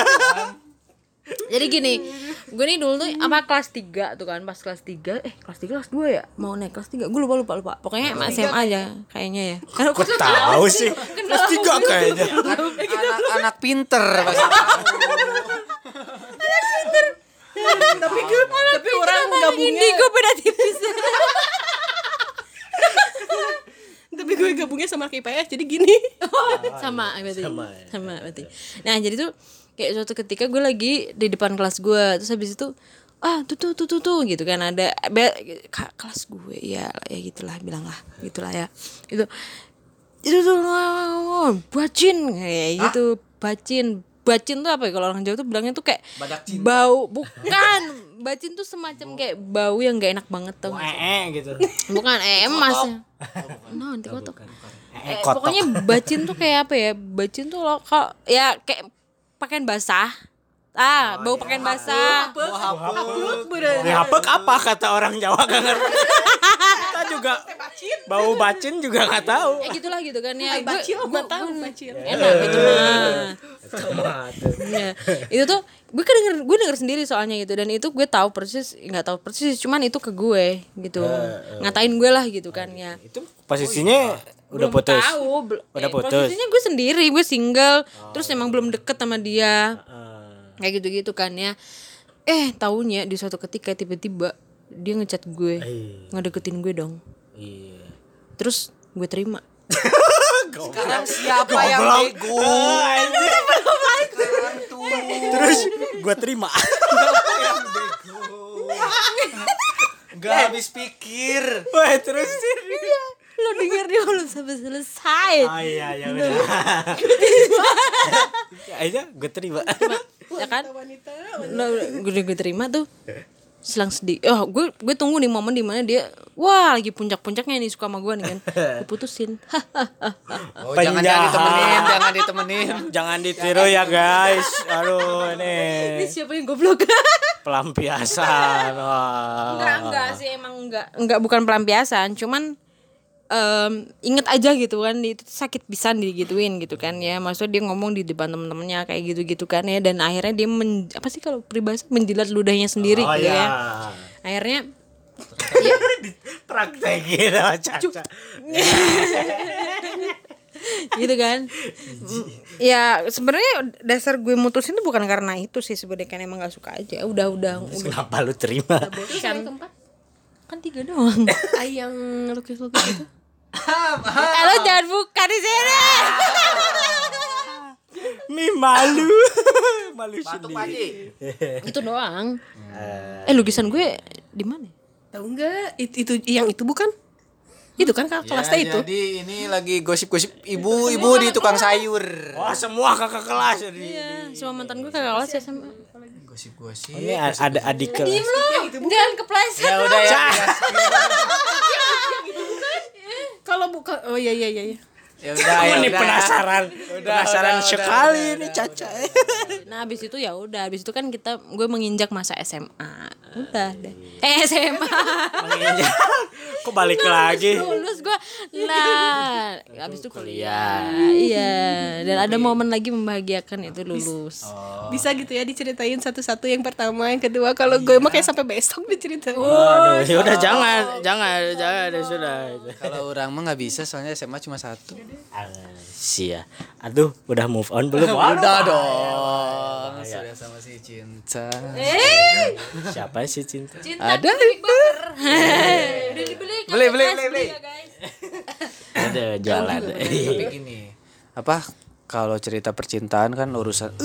Speaker 1: jadi gini gue nih dulu tuh apa kelas 3 tuh kan pas kelas 3 eh kelas 3 kelas 2 ya? Mau naik kelas 3 gue lupa lupa lupa. Pokoknya emang SMA aja kayaknya ya. Karena
Speaker 2: Kok tahu sih? Kelas tiga kayaknya.
Speaker 3: anak anak pinter pasti.
Speaker 4: tapi tapi orang gabungnya
Speaker 1: indigo beda tipis.
Speaker 4: Tapi gue gabungnya sama anak IPS jadi gini.
Speaker 1: Sama berarti.
Speaker 2: Sama
Speaker 1: sama, berarti. Nah jadi tuh kayak suatu ketika gue lagi di depan kelas gue terus habis itu ah tuh tuh tuh tuh, tuh gitu kan ada be- kelas gue ya ya gitulah bilang lah gitulah ya. Itu itu tuh bacin kayak gitu bacin. Bacin tuh apa ya kalau orang Jawa tuh bilangnya tuh kayak bau bukan. Bacin tuh semacam kayak bau yang gak enak banget tuh
Speaker 2: Eh gitu.
Speaker 1: bukan eh emas. No nanti kotok
Speaker 2: Eh,
Speaker 1: pokoknya bacin tuh kayak apa ya bacin tuh lo kalau ya kayak pakaian basah. Ah bau pakaian basah.
Speaker 2: Di hapek apa kata orang Jawa gak ngerti. Kita juga bau bacin. juga nggak tahu.
Speaker 1: ya gitulah gitu kan ya. Gue
Speaker 4: bacil nggak tahu. bacil.
Speaker 1: Enak gitu mah ya, itu tuh gue kedenger gue denger sendiri soalnya gitu. Dan itu gue tahu persis nggak tahu persis cuman itu ke gue gitu. Ngatain gue lah gitu kan ya.
Speaker 2: Itu posisinya udah
Speaker 1: belum
Speaker 2: putus.
Speaker 1: tahu bel-
Speaker 2: Udah
Speaker 1: eh,
Speaker 2: putus.
Speaker 1: posisinya gue sendiri gue single. Terus emang belum deket sama dia.
Speaker 2: Ah.
Speaker 1: kayak gitu gitu kan ya. Eh taunya di suatu ketika tiba-tiba dia ngechat gue.
Speaker 2: Eh.
Speaker 1: ngedeketin gue dong.
Speaker 2: Iya.
Speaker 1: terus gue terima.
Speaker 3: Sekarang siapa yang bego
Speaker 2: Terus gue terima.
Speaker 3: Gak habis pikir.
Speaker 2: Wah terus sih.
Speaker 1: Lo denger dia belum sampai selesai.
Speaker 2: Oh iya ya udah. Aja gue terima.
Speaker 1: ya kan? Nah, gue gue terima tuh. Selang sedih. Oh gue gue tunggu nih momen di mana dia wah lagi puncak-puncaknya nih suka sama gue nih kan. Gue putusin.
Speaker 3: Oh, jangan jangan ditemenin, jangan ditemenin.
Speaker 2: Jangan ditiru ya guys. Aduh ini.
Speaker 1: Ini siapa yang goblok?
Speaker 2: Pelampiasan. Wah.
Speaker 1: enggak enggak sih emang enggak. Enggak bukan pelampiasan. Cuman em, inget aja gitu kan itu sakit pisan digituin gitu kan ya. Maksudnya dia ngomong di depan temen-temennya kayak gitu gitu kan ya. Dan akhirnya dia men, apa sih kalau peribahasa? Menjilat ludahnya sendiri
Speaker 2: Oh
Speaker 1: gitu
Speaker 2: ya.
Speaker 1: ya akhirnya
Speaker 2: Praktekin sama Caca.
Speaker 1: gitu kan. Ya sebenarnya dasar gue mutusin itu bukan karena itu sih sebenarnya kan emang gak suka aja. Udah udah udah.
Speaker 2: Kenapa lu terima?
Speaker 1: kan kan tiga doang
Speaker 4: yang lukis-lukis itu.
Speaker 1: eh lo jangan buka di sini
Speaker 2: Mi malu. malu sendiri.
Speaker 1: itu doang eh lukisan gue di mana
Speaker 4: Tahu enggak? Itu, itu yang itu bukan? Itu kan kakak kelasnya itu.
Speaker 3: Jadi ini lagi gosip-gosip ibu-ibu di tukang sayur.
Speaker 2: Wah semua kakak kelas jadi.
Speaker 1: iya semua mantan gue kakak kelas ya
Speaker 3: Gosip-gosip.
Speaker 2: Ini a- ada adik kelas.
Speaker 1: diem lo jangan kepleset
Speaker 3: Ya udah ya.
Speaker 4: Kalau bukan oh iya iya iya. iya.
Speaker 3: Ya udah ya
Speaker 2: Ini
Speaker 3: udah.
Speaker 2: penasaran. penasaran
Speaker 3: udah,
Speaker 2: sekali
Speaker 3: udah,
Speaker 2: ini Caca.
Speaker 1: nah abis itu ya udah abis itu kan kita gue menginjak masa SMA udah deh eh SMA.
Speaker 2: Kok balik lagi?
Speaker 1: lulus gue nah abis itu kuliah iya dan ada momen lagi membahagiakan itu lulus
Speaker 4: Bisa gitu ya diceritain satu-satu yang pertama, yang kedua kalau gue mah kayak sampai besok diceritain.
Speaker 2: Aduh, ya udah jangan, jangan, jangan, ya sudah.
Speaker 3: Kalau orang mah nggak bisa soalnya SMA cuma satu.
Speaker 2: Sia. Aduh, udah move on belum?
Speaker 3: Udah dong. Sudah sama si cinta.
Speaker 2: Siapa sih cinta?
Speaker 3: Ada.
Speaker 1: udah dibeli kan
Speaker 3: Beli, beli,
Speaker 1: guys,
Speaker 3: beli, beli.
Speaker 1: ya, guys.
Speaker 2: Ada jalan.
Speaker 3: Tapi gini, apa kalau cerita percintaan kan urusan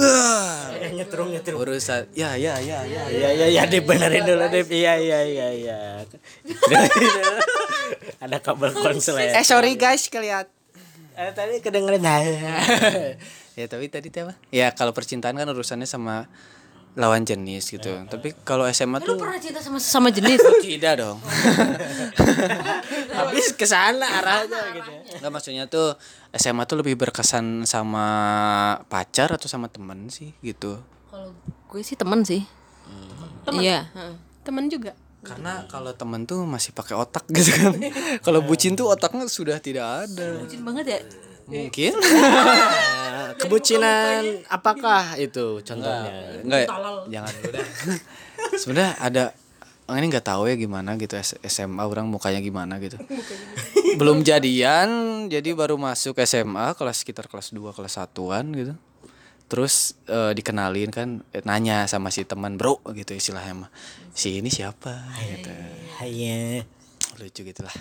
Speaker 2: Nyetrum nyetrum.
Speaker 3: urusan ya ya ya ya
Speaker 2: Iya iya iya Dip benerin dulu Dip. Iya iya iya iya. Ada kabel konsel ya.
Speaker 3: eh sorry guys kelihat
Speaker 2: Eh, tadi kedengeran.
Speaker 3: ya tapi tadi apa ya kalau percintaan kan urusannya sama lawan jenis gitu. Tapi kalau SMA
Speaker 1: lu
Speaker 3: tuh
Speaker 1: pernah cinta sama sama jenis?
Speaker 3: Tidak dong.
Speaker 2: Habis ke sana arahnya gitu.
Speaker 3: nggak maksudnya tuh SMA tuh lebih berkesan sama pacar atau sama temen sih gitu.
Speaker 1: Kalau gue sih temen sih. Iya. Heeh.
Speaker 4: Temen juga.
Speaker 3: karena kalau temen tuh masih pakai otak gitu kan. Kalau bucin tuh otaknya sudah tidak ada.
Speaker 1: Bucin banget ya
Speaker 3: mungkin.
Speaker 2: Kebucinan apakah itu contohnya?
Speaker 3: enggak jangan udah. Sebenarnya ada ini nggak tahu ya gimana gitu S- SMA orang mukanya gimana gitu. Belum jadian jadi baru masuk SMA kelas sekitar kelas 2 kelas satuan gitu. Terus eh, dikenalin kan eh, nanya sama si teman bro gitu istilahnya mah. Si ini siapa? Gitu.
Speaker 2: Iya.
Speaker 3: Lucu gitu lah.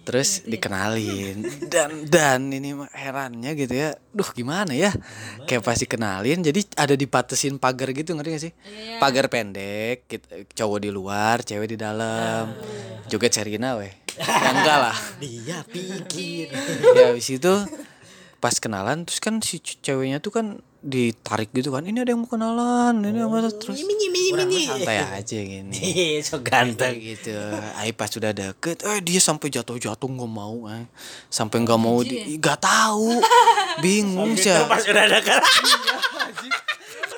Speaker 3: Terus dikenalin. Dan dan ini herannya gitu ya. Duh gimana ya? Kayak pasti kenalin jadi ada dipatesin pagar gitu ngerti gak sih? Pagar pendek cowok di luar cewek di dalam. Joget Serina weh ya enggak lah.
Speaker 2: Dia pikir.
Speaker 3: ya habis itu pas kenalan terus kan si ce- ceweknya tuh kan ditarik gitu kan ini ada yang mau kenalan ini apa terus orang mah santai aja gini
Speaker 2: Ih, so ganteng.
Speaker 3: gitu Ai pas sudah deket eh dia sampai jatuh-jatuh nggak mau eh. sampai nggak mau di nggak tahu bingung sih
Speaker 2: Pas udah dekat.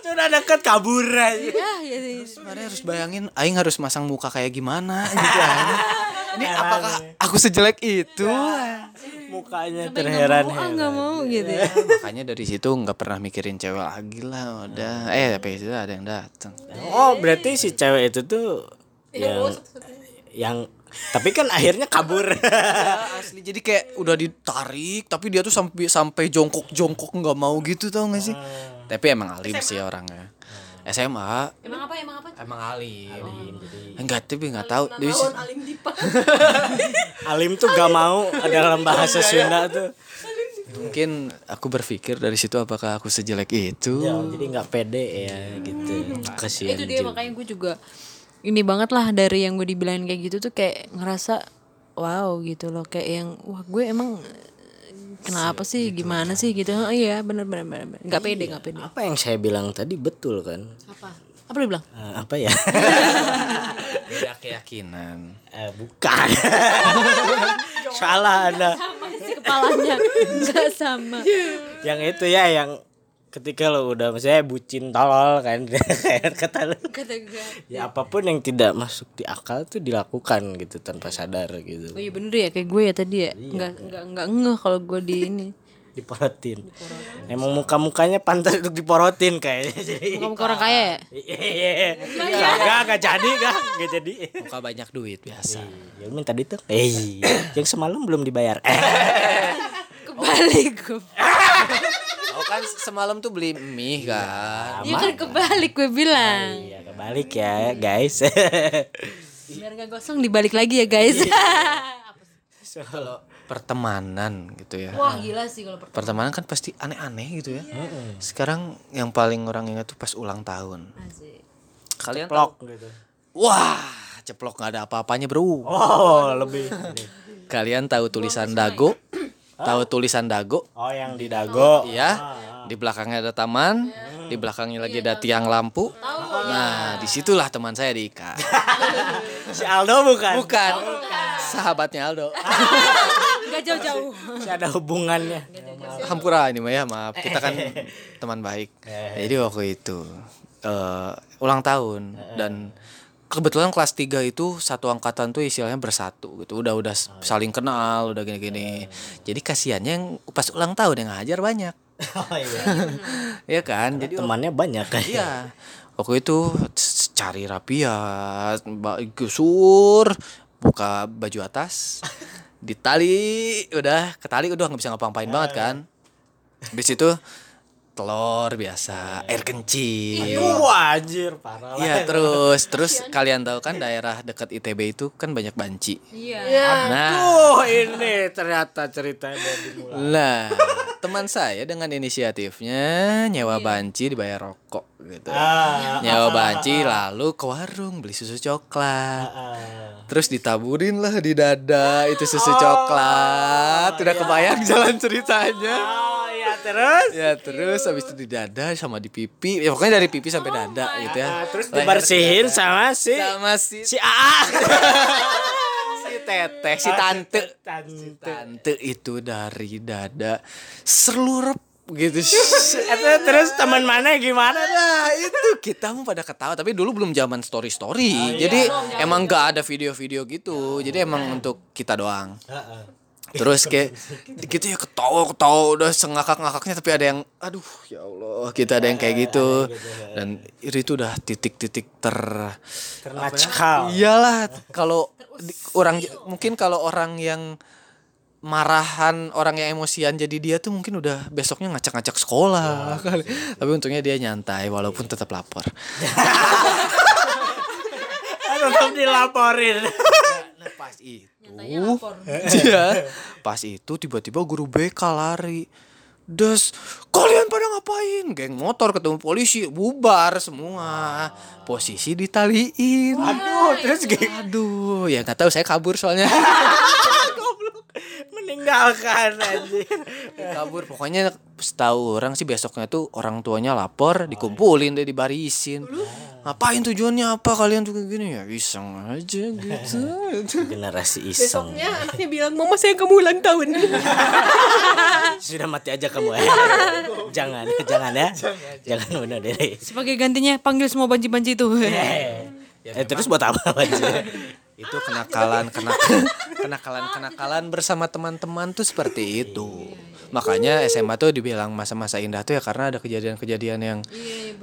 Speaker 2: Sudah dekat kabur aja.
Speaker 1: ya ya sih.
Speaker 3: sebenarnya harus bayangin Aing harus masang muka kayak gimana gitu anjing. ini apakah aku sejelek itu
Speaker 2: Mukanya
Speaker 1: ah
Speaker 2: terheran.
Speaker 1: nggak mau gitu ya.
Speaker 3: makanya dari situ nggak pernah mikirin cewek lagi lah udah. Eh tapi itu ada yang datang
Speaker 2: Oh, berarti si cewek itu tuh yang yang tapi kan akhirnya kabur.
Speaker 3: asli. Jadi kayak udah ditarik tapi dia tuh sampai sampai jongkok jongkok nggak mau gitu tau gak sih? Tapi emang alim sih orangnya SMA
Speaker 1: emang apa emang apa?
Speaker 3: Emang alim enggak tapi nggak tahu. Dia
Speaker 4: Alim Dipa.
Speaker 2: Alim tuh gak mau dalam bahasa Sunda tuh.
Speaker 3: mungkin aku berpikir dari situ apakah aku sejelek itu?
Speaker 2: Ya, jadi nggak pede ya gitu. Kasihan.
Speaker 1: itu dia makanya gue juga ini banget lah dari yang gue dibilangin kayak gitu tuh kayak ngerasa wow gitu loh. Kayak yang wah gue emang kenapa sih? Gimana sih? Gitu. Oh, iya bener bener bener bener. nggak pede nggak pede.
Speaker 2: Apa yang saya bilang tadi? Betul kan?
Speaker 1: apa? Apa lu bilang?
Speaker 2: Eh, apa ya?
Speaker 3: beda keyakinan.
Speaker 2: Eh, bukan. Salah Anda.
Speaker 1: sama sih kepalanya. Nggak sama.
Speaker 2: Yang itu ya yang ketika lo udah misalnya bucin tolol kan kayak kata lu.
Speaker 1: kata gue
Speaker 2: Ya apa pun yang tidak masuk di akal tuh dilakukan gitu tanpa sadar gitu.
Speaker 1: oh iya bener ya kayak gue ya tadi ya nggak nggak nggak ngeh kalau gue di ini
Speaker 2: Diporotin. Emang muka-mukanya pantas untuk diporotin kayaknya. Jadi
Speaker 1: muka muka orang kaya ya
Speaker 2: Iya. Enggak, enggak jadi, enggak, enggak jadi.
Speaker 3: muka banyak duit biasa
Speaker 2: Ya minta duit dong. Eh, yang semalam belum dibayar.
Speaker 1: Kebalik gue
Speaker 3: oh kan semalam tuh beli mie kan.
Speaker 1: ya kan kebalik gue bilang.
Speaker 2: Iya, kebalik ya, guys.
Speaker 1: biar nggak gosong dibalik lagi ya guys.
Speaker 3: Kalau pertemanan gitu ya.
Speaker 1: Wah gila sih kalau per-
Speaker 3: pertemanan kan pasti aneh-aneh gitu ya. Sekarang yang paling orang ingat tuh pas ulang tahun.
Speaker 1: Asik.
Speaker 3: kalian
Speaker 2: Plok gitu.
Speaker 3: wah ceplok nggak ada apa-apanya bro.
Speaker 2: Oh, lebih.
Speaker 3: kalian tahu tulisan dago tahu tulisan dago
Speaker 2: Oh, yang di dago.
Speaker 3: Iya, di belakangnya ada taman, di belakangnya lagi ada tiang lampu. Nah, di situlah teman saya diikat.
Speaker 2: Si Aldo bukan?
Speaker 3: Bukan, sahabatnya Aldo.
Speaker 1: nggak jauh-jauh
Speaker 2: Si ada hubungannya.
Speaker 3: Hampura ini mah ya, maaf. Kita kan teman baik. Jadi waktu itu eh, ulang tahun dan kebetulan kelas 3 itu satu angkatan tuh istilahnya bersatu gitu. Udah udah saling kenal, udah gini-gini. Jadi kasihannya yang pas ulang tahun yang ngajar banyak.
Speaker 2: Oh iya.
Speaker 3: Iya kan? Jadi
Speaker 2: Temannya banyak kan.
Speaker 3: Iya. Waktu itu cari rapiat, mbak gusur, buka baju atas, ditali, udah ketali udah nggak bisa ngapa-ngapain banget kan. Habis itu telur biasa, air kencing.
Speaker 2: Wah, anjir, parah lah.
Speaker 3: Iya terus terus kalian tahu kan daerah dekat ITB itu kan banyak banci.
Speaker 1: iya
Speaker 3: Nah,
Speaker 2: Oh, ini ternyata ceritanya dari dimulai.
Speaker 3: lah teman saya dengan inisiatifnya nyewa banci dibayar rokok gitu.
Speaker 2: Ah,
Speaker 3: nyawa banci lalu ke warung beli susu coklat
Speaker 2: ah.
Speaker 3: terus ditaburin lah di dada itu susu coklat udah kebayang jalan ceritanya
Speaker 2: Oh, iya terus.
Speaker 3: ya terus habis itu di dada sama di pipi. Ya pokoknya dari pipi sampai dada gitu ya.
Speaker 2: Ah, terus
Speaker 3: Leher
Speaker 2: dibersihin
Speaker 3: dada.
Speaker 2: sama si
Speaker 3: sama si
Speaker 2: si AA.
Speaker 3: si teteh si tante.
Speaker 2: Tante.
Speaker 3: tante itu dari dada selurup gitu.
Speaker 2: Itu terus teman mana gimana?
Speaker 3: Nah itu kita mau pada ketawa. Tapi dulu belum zaman story story jadi emang gak ada video-video gitu. Jadi emang untuk kita doang terus kayak gitu ya ketawa ketawa udah sengakak ngakaknya tapi ada yang aduh ya Allah kita ada yang kayak gitu dan itu udah titik-titik ter
Speaker 2: Karena cekal.
Speaker 3: iyalah kalau orang mungkin kalau orang yang marahan orang yang emosian jadi dia tuh mungkin udah besoknya ngacak-ngacak sekolah kali. Tapi untungnya dia nyantai walaupun tetap lapor.
Speaker 2: Tetap dilaporin.
Speaker 3: Pas itu Iya. Pas itu tiba-tiba guru BK lari. Des, kalian pada ngapain? Geng motor ketemu polisi, bubar semua. Posisi ditaliin.
Speaker 2: Aduh, terus gini.
Speaker 3: Aduh, ya nggak tahu saya kabur soalnya.
Speaker 2: meninggalkan anjir.
Speaker 3: kabur pokoknya setahu orang sih besoknya tuh orang tuanya lapor dikumpulin deh dibarisin ngapain tujuannya apa kalian tuh kayak gini ya iseng aja gitu
Speaker 2: Generasi iseng.
Speaker 4: Besoknya anaknya bilang, Mama saya kamu ulang tahun.
Speaker 2: Sudah mati aja kamu ya. jangan, jangan ya. Jangan bunuh diri.
Speaker 1: sebagai gantinya panggil semua banci-banci itu
Speaker 2: Eh, terus buat apa aja?
Speaker 3: itu kenakalan kenakalan kenakalan kenakalan bersama teman-teman tuh seperti itu makanya SMA tuh dibilang masa-masa indah tuh ya karena ada kejadian-kejadian yang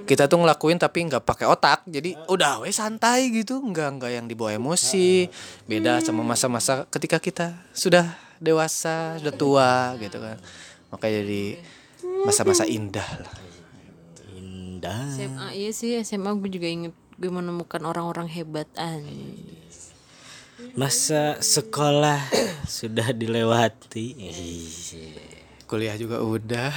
Speaker 3: kita tuh ngelakuin tapi nggak pakai otak. Jadi udah weh santai gitu. Nggak nggak yang dibawa emosi. Beda sama masa-masa ketika kita sudah dewasa sudah tua gitu kan. Makanya jadi masa-masa indah lah.
Speaker 2: Indah.
Speaker 1: SMA iya sih SMA gue juga inget gue menemukan orang-orang hebat an
Speaker 2: Masa sekolah sudah dilewati.
Speaker 3: Kuliah juga udah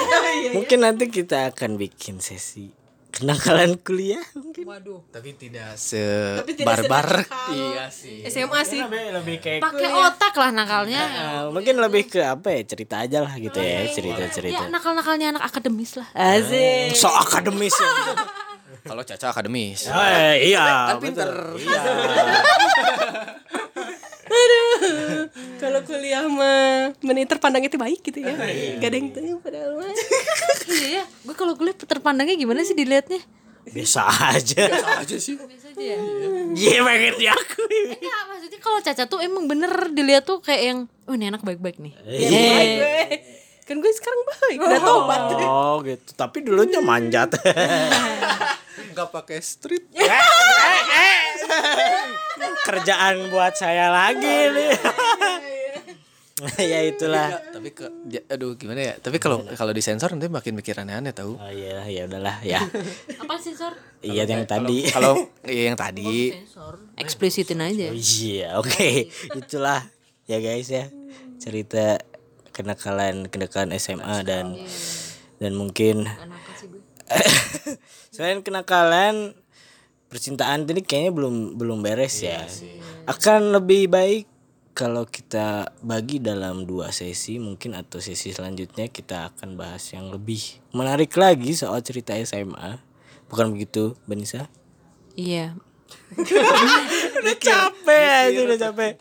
Speaker 2: Mungkin nanti kita akan bikin sesi kenakalan kuliah mungkin
Speaker 1: Waduh.
Speaker 3: Tapi tidak sebarbar. Iya sih.
Speaker 4: SMA sih
Speaker 2: lebih, lebih kayak
Speaker 1: Pakai otak lah nakalnya.
Speaker 2: Ah, mungkin lebih ke apa ya cerita aja lah gitu ya cerita cerita
Speaker 1: Ya nakal-nakalnya anak akademis lah. Asik.
Speaker 2: so akademis ya.
Speaker 3: Kalau Caca akademis.
Speaker 2: Eh, iya
Speaker 3: Kan pinter.
Speaker 2: iya
Speaker 4: kalau kuliah mah menit terpandang itu baik gitu ya. Gak ada yang tahu padahal mah.
Speaker 1: Iya ya. Gue kalau kuliah terpandangnya gimana sih dilihatnya?
Speaker 2: biasa aja.
Speaker 3: Aja sih.
Speaker 1: Biasa aja ya.
Speaker 2: iya. Pengen diakui
Speaker 1: Ya maksudnya kalau Caca tuh emang bener dilihat tuh kayak yang oh ini anak baik-baik nih.
Speaker 4: baik gue kan gue sekarang baik. Udah tobat.
Speaker 2: Oh gitu. Tapi dulunya manjat
Speaker 3: Enggak pakai street.
Speaker 2: kerjaan buat saya lagi nih ya itulah
Speaker 3: tapi ke ya, aduh gimana ya? Tapi kalau kalau disensor nanti makin mikir aneh-aneh tahu.
Speaker 2: oh iya ya udahlah ya
Speaker 1: Apa sensor?
Speaker 2: iya yang tadi
Speaker 3: Kalau iya yang tadi
Speaker 1: Sensor. Eksplisitin aja.
Speaker 2: iya oke itulah ya guys ya cerita kenakalan kenakalan SMA dan dan mungkin. Selain kenakalan percintaan ini kayaknya belum belum beres ya. akan lebih baik kalau kita bagi dalam dua sesi mungkin atau sesi selanjutnya kita akan bahas yang lebih menarik lagi soal cerita SMA bukan begitu Benisa?
Speaker 1: Iya.
Speaker 2: udah capek aja udah capek.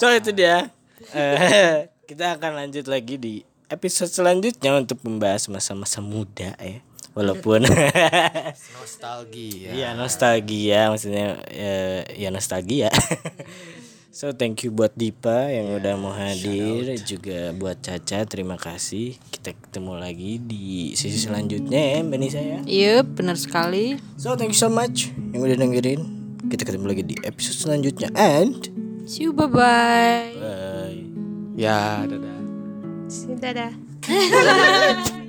Speaker 2: so itu dia. Eh, kita akan lanjut lagi di episode selanjutnya untuk membahas masa-masa muda ya walaupun
Speaker 3: nostalgia.
Speaker 2: Iya nostalgia maksudnya ya, ya nostalgia. so thank you buat Dipa yang udah mau hadir juga buat Caca terima kasih. Kita ketemu lagi di sesi selanjutnya ya Mbak Nisa ya.
Speaker 1: Iya benar sekali.
Speaker 2: So thank you so much yang udah dengerin. Kita ketemu lagi di episode selanjutnya and
Speaker 1: See you bye bye.
Speaker 2: bye.
Speaker 3: Ya, dadah.
Speaker 4: dadah